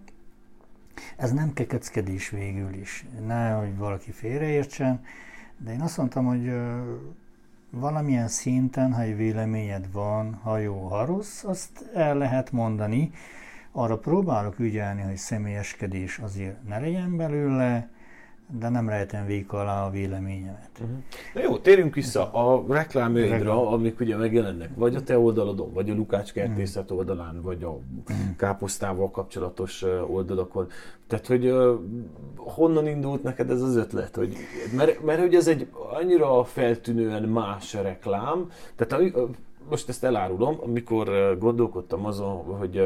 ez nem kekeckedés végül is, ne, hogy valaki félreértsen, de én azt mondtam, hogy valamilyen szinten, ha egy véleményed van, ha jó, ha rossz, azt el lehet mondani. Arra próbálok ügyelni, hogy személyeskedés azért ne legyen belőle, de nem rejtem vék alá a véleményemet. Uh-huh. Na jó, térjünk vissza a reklámjaidra, amik ugye megjelennek, vagy a te oldalodon, vagy a Lukács kertészet oldalán, vagy a káposztával kapcsolatos oldalakon. Tehát, hogy uh, honnan indult neked ez az ötlet? Hogy, mert, mert hogy ez egy annyira feltűnően más reklám, tehát most ezt elárulom, amikor gondolkodtam azon, hogy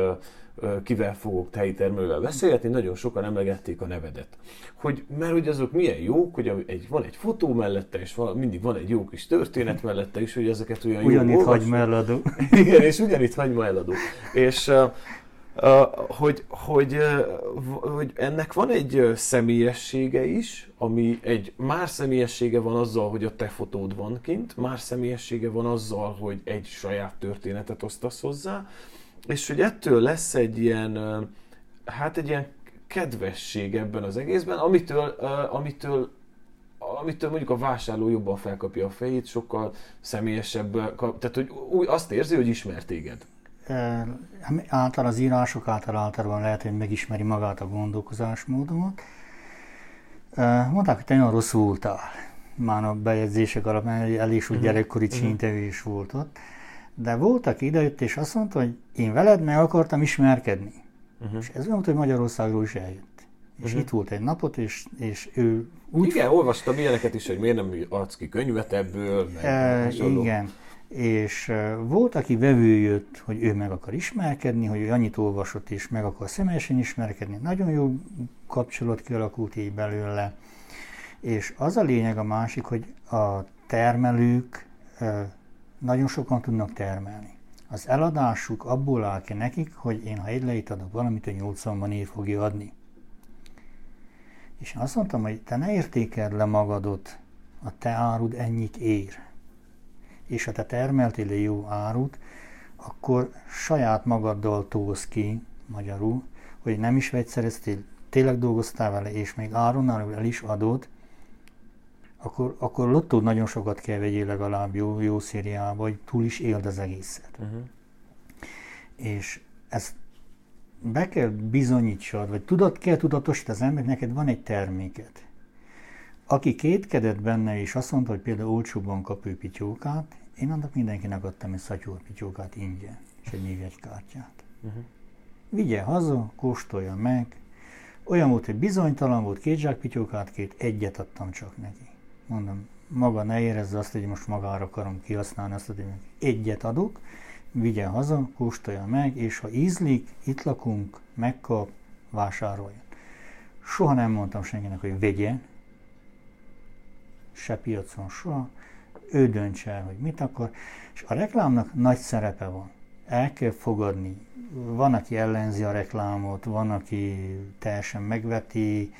kivel fogok helyi termelővel beszélgetni, nagyon sokan emlegették a nevedet. Hogy, mert hogy azok milyen jók, hogy egy, van egy fotó mellette, és van, mindig van egy jó kis történet mellette is, hogy ezeket olyan Ugyanitt jó hagyma eladó. Igen, és ugyanitt hagyma eladó. És uh, uh, hogy, hogy, uh, hogy ennek van egy személyessége is, ami egy más személyessége van azzal, hogy a te fotód van kint, más személyessége van azzal, hogy egy saját történetet osztasz hozzá, és hogy ettől lesz egy ilyen, hát egy ilyen kedvesség ebben az egészben, amitől, amitől amitől mondjuk a vásárló jobban felkapja a fejét, sokkal személyesebb, tehát hogy úgy azt érzi, hogy ismer téged. E, által az írások által általában lehet, hogy megismeri magát a gondolkozásmódomat. E, mondták, hogy te nagyon rossz voltál. Már a bejegyzések alapján elég úgy gyerekkori uh-huh. csíntevés volt ott. De volt, aki idejött és azt mondta, hogy én veled meg akartam ismerkedni. Uh-huh. És ez volt, hogy Magyarországról is eljött. És uh-huh. itt volt egy napot, és, és ő úgy... Igen, olvastam ilyeneket is, hogy miért nem adsz ki könyvet ebből, meg e, Igen. És uh, volt, aki vevő jött, hogy ő meg akar ismerkedni, hogy ő annyit olvasott, és meg akar személyesen ismerkedni. Nagyon jó kapcsolat kialakult így belőle. És az a lényeg a másik, hogy a termelők uh, nagyon sokan tudnak termelni. Az eladásuk abból áll ki nekik, hogy én ha egy leit adok valamit, hogy 80-ban ér fogja adni. És azt mondtam, hogy te ne értékeld le magadot, a te árud ennyit ér. És ha te termeltél jó árut, akkor saját magaddal tóz ki, magyarul, hogy nem is vegyszereztél, tényleg dolgoztál vele, és még áronnál el is adod, akkor, akkor lottó nagyon sokat kell vegyél legalább jó, jó szériába, hogy túl is éld az egészet. Uh-huh. És ezt be kell bizonyítsad, vagy tudat, kell tudatosítani az ember, neked van egy terméket. Aki kétkedett benne, és azt mondta, hogy például olcsóbban kap ő pityókát, én annak mindenkinek adtam egy szatyor pityókát ingyen, és egy névjegykártyát. Uh-huh. Vigye haza, kóstolja meg. Olyan volt, hogy bizonytalan volt, két zsák pityókát, két, egyet adtam csak neki mondom, maga ne érezze azt, hogy most magára akarom kihasználni azt, hogy egyet adok, vigye haza, kóstolja meg, és ha ízlik, itt lakunk, megkap, vásároljon. Soha nem mondtam senkinek, hogy vegye, se piacon, soha. Ő döntse el, hogy mit akar, és a reklámnak nagy szerepe van. El kell fogadni. Van, aki ellenzi a reklámot, van, aki teljesen megveti,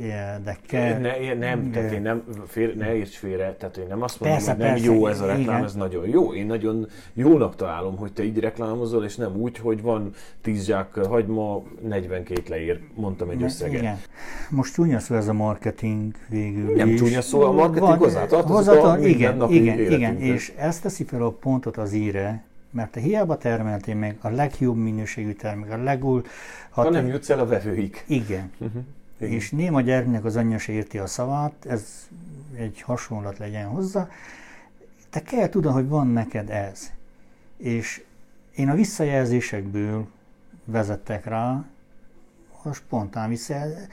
érdekel. Ne, nem, tehát én nem, fél, ne érts félre, tehát én nem azt mondom, persze, hogy nem persze, jó ez a reklám, igen. ez nagyon jó. Én nagyon jónak találom, hogy te így reklámozol, és nem úgy, hogy van 10 zsák hagyma, 42 leír, mondtam egy összeget. Igen. Most csúnya szó ez a marketing végül Nem is. csúnya szó, a marketing hozzátartozik hozzátar, a igen, igen, igen, és ezt teszi fel a pontot az íre, mert te hiába termeltél meg a legjobb minőségű termék, a legúj... Ha, ha nem jutsz el a vevőig. Igen. Uh-huh. Igen. És néma gyermeknek az anyja se érti a szavát, ez egy hasonlat legyen hozzá. Te kell tudni, hogy van neked ez. És én a visszajelzésekből vezettek rá, a spontán visszajelzés.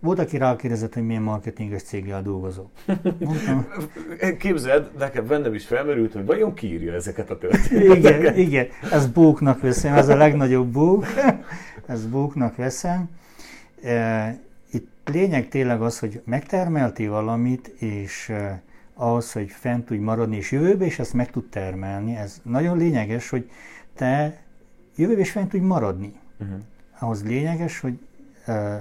Volt, aki rákérdezett, hogy milyen marketinges céggel dolgozok. Mondtam. Képzeld, nekem bennem is felmerült, hogy vajon ki írja ezeket a történeteket. Igen, igen, ez bóknak veszem, ez a legnagyobb bók, ez bóknak veszem. Lényeg tényleg az, hogy megtermelti valamit, és uh, ahhoz, hogy fent tudj maradni, és jövőbe is ezt meg tud termelni, ez nagyon lényeges, hogy te jövőbe is fent tudj maradni. Uh-huh. Ahhoz lényeges, hogy uh,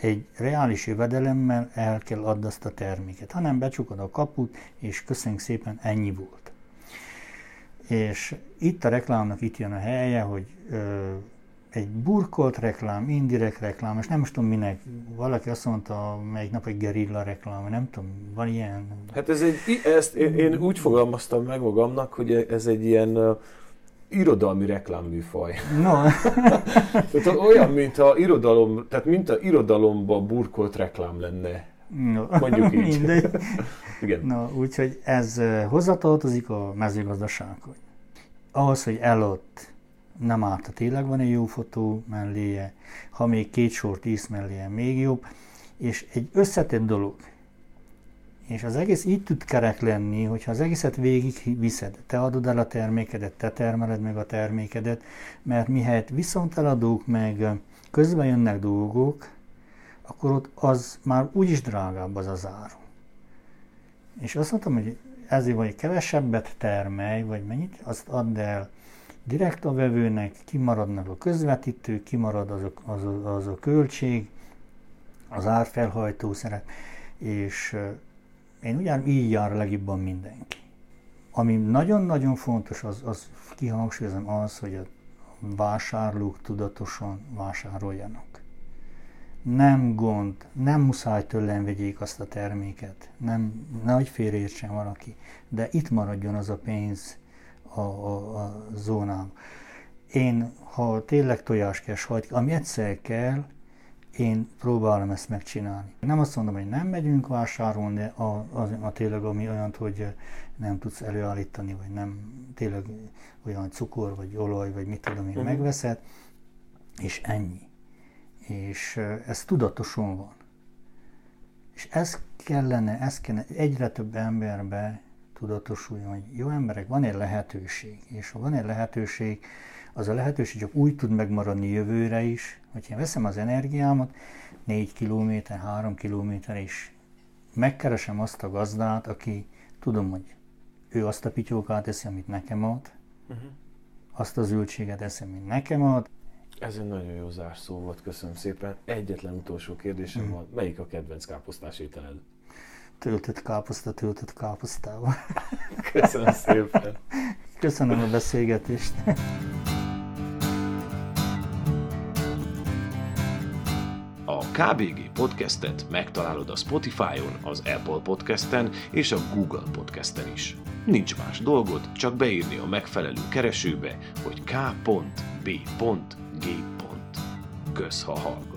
egy reális jövedelemmel el kell adni azt a terméket. Ha nem becsukod a kaput, és köszönjük szépen, ennyi volt. És itt a reklámnak itt jön a helye, hogy ö, egy burkolt reklám, indirekt reklám, és nem most tudom minek, valaki azt mondta, melyik nap egy gerilla reklám, nem tudom, van ilyen... Hát ez egy, ezt én, én úgy fogalmaztam meg magamnak, hogy ez egy ilyen uh, irodalmi reklámműfaj. No. tehát olyan, mint a irodalom, tehát mint a irodalomba burkolt reklám lenne. No. Mondjuk így. Mindegy. Igen. Na, úgyhogy ez hozzatartozik a mezőgazdasághoz. Ahhoz, hogy elott nem árt, tényleg van egy jó fotó melléje, ha még két sort ísz melléje, még jobb, és egy összetett dolog, és az egész így tud kerek lenni, hogyha az egészet végig viszed, te adod el a termékedet, te termeled meg a termékedet, mert mihelyt viszont eladók meg közben jönnek dolgok, akkor ott az már úgyis drágább az az áru. És azt mondtam, hogy ezért vagy kevesebbet termelj, vagy mennyit, azt add el direkt a vevőnek, kimaradnak a közvetítő, kimarad az a, az a, az a költség, az árfelhajtó szerep, és én ugyan így jár legjobban mindenki. Ami nagyon-nagyon fontos, az, az kihangsúlyozom az, hogy a vásárlók tudatosan vásároljanak. Nem gond, nem muszáj tőlem vegyék azt a terméket, nem, nehogy félreértsen valaki, de itt maradjon az a pénz a, a, a zónám. Én, ha tényleg tojáskes hagy, ami egyszer kell, én próbálom ezt megcsinálni. Nem azt mondom, hogy nem megyünk vásárolni, de a, a, a tényleg ami olyan, hogy nem tudsz előállítani, vagy nem tényleg olyan cukor, vagy olaj, vagy mit tudom én, uh-huh. megveszed, és ennyi. És ez tudatosan van. És ez kellene, ez kellene egyre több emberbe tudatosuljon, hogy jó emberek, van egy lehetőség, és ha van egy lehetőség, az a lehetőség csak úgy tud megmaradni jövőre is, hogy én veszem az energiámat, 4 kilométer, 3 kilométer, és megkeresem azt a gazdát, aki tudom, hogy ő azt a pityókát eszi, amit nekem ad, uh-huh. azt az zöldséget eszem, mint nekem ad. Ez egy nagyon jó zárszó volt, köszönöm szépen. Egyetlen utolsó kérdésem uh-huh. van, melyik a kedvenc káposztás ételed? Töltött káposzta, töltött káposztával. Köszönöm szépen. Köszönöm a beszélgetést. KBG podcastet megtalálod a Spotify-on, az Apple podcasten és a Google podcasten is. Nincs más dolgod, csak beírni a megfelelő keresőbe, hogy k.b.g. Kösz, ha hallgat.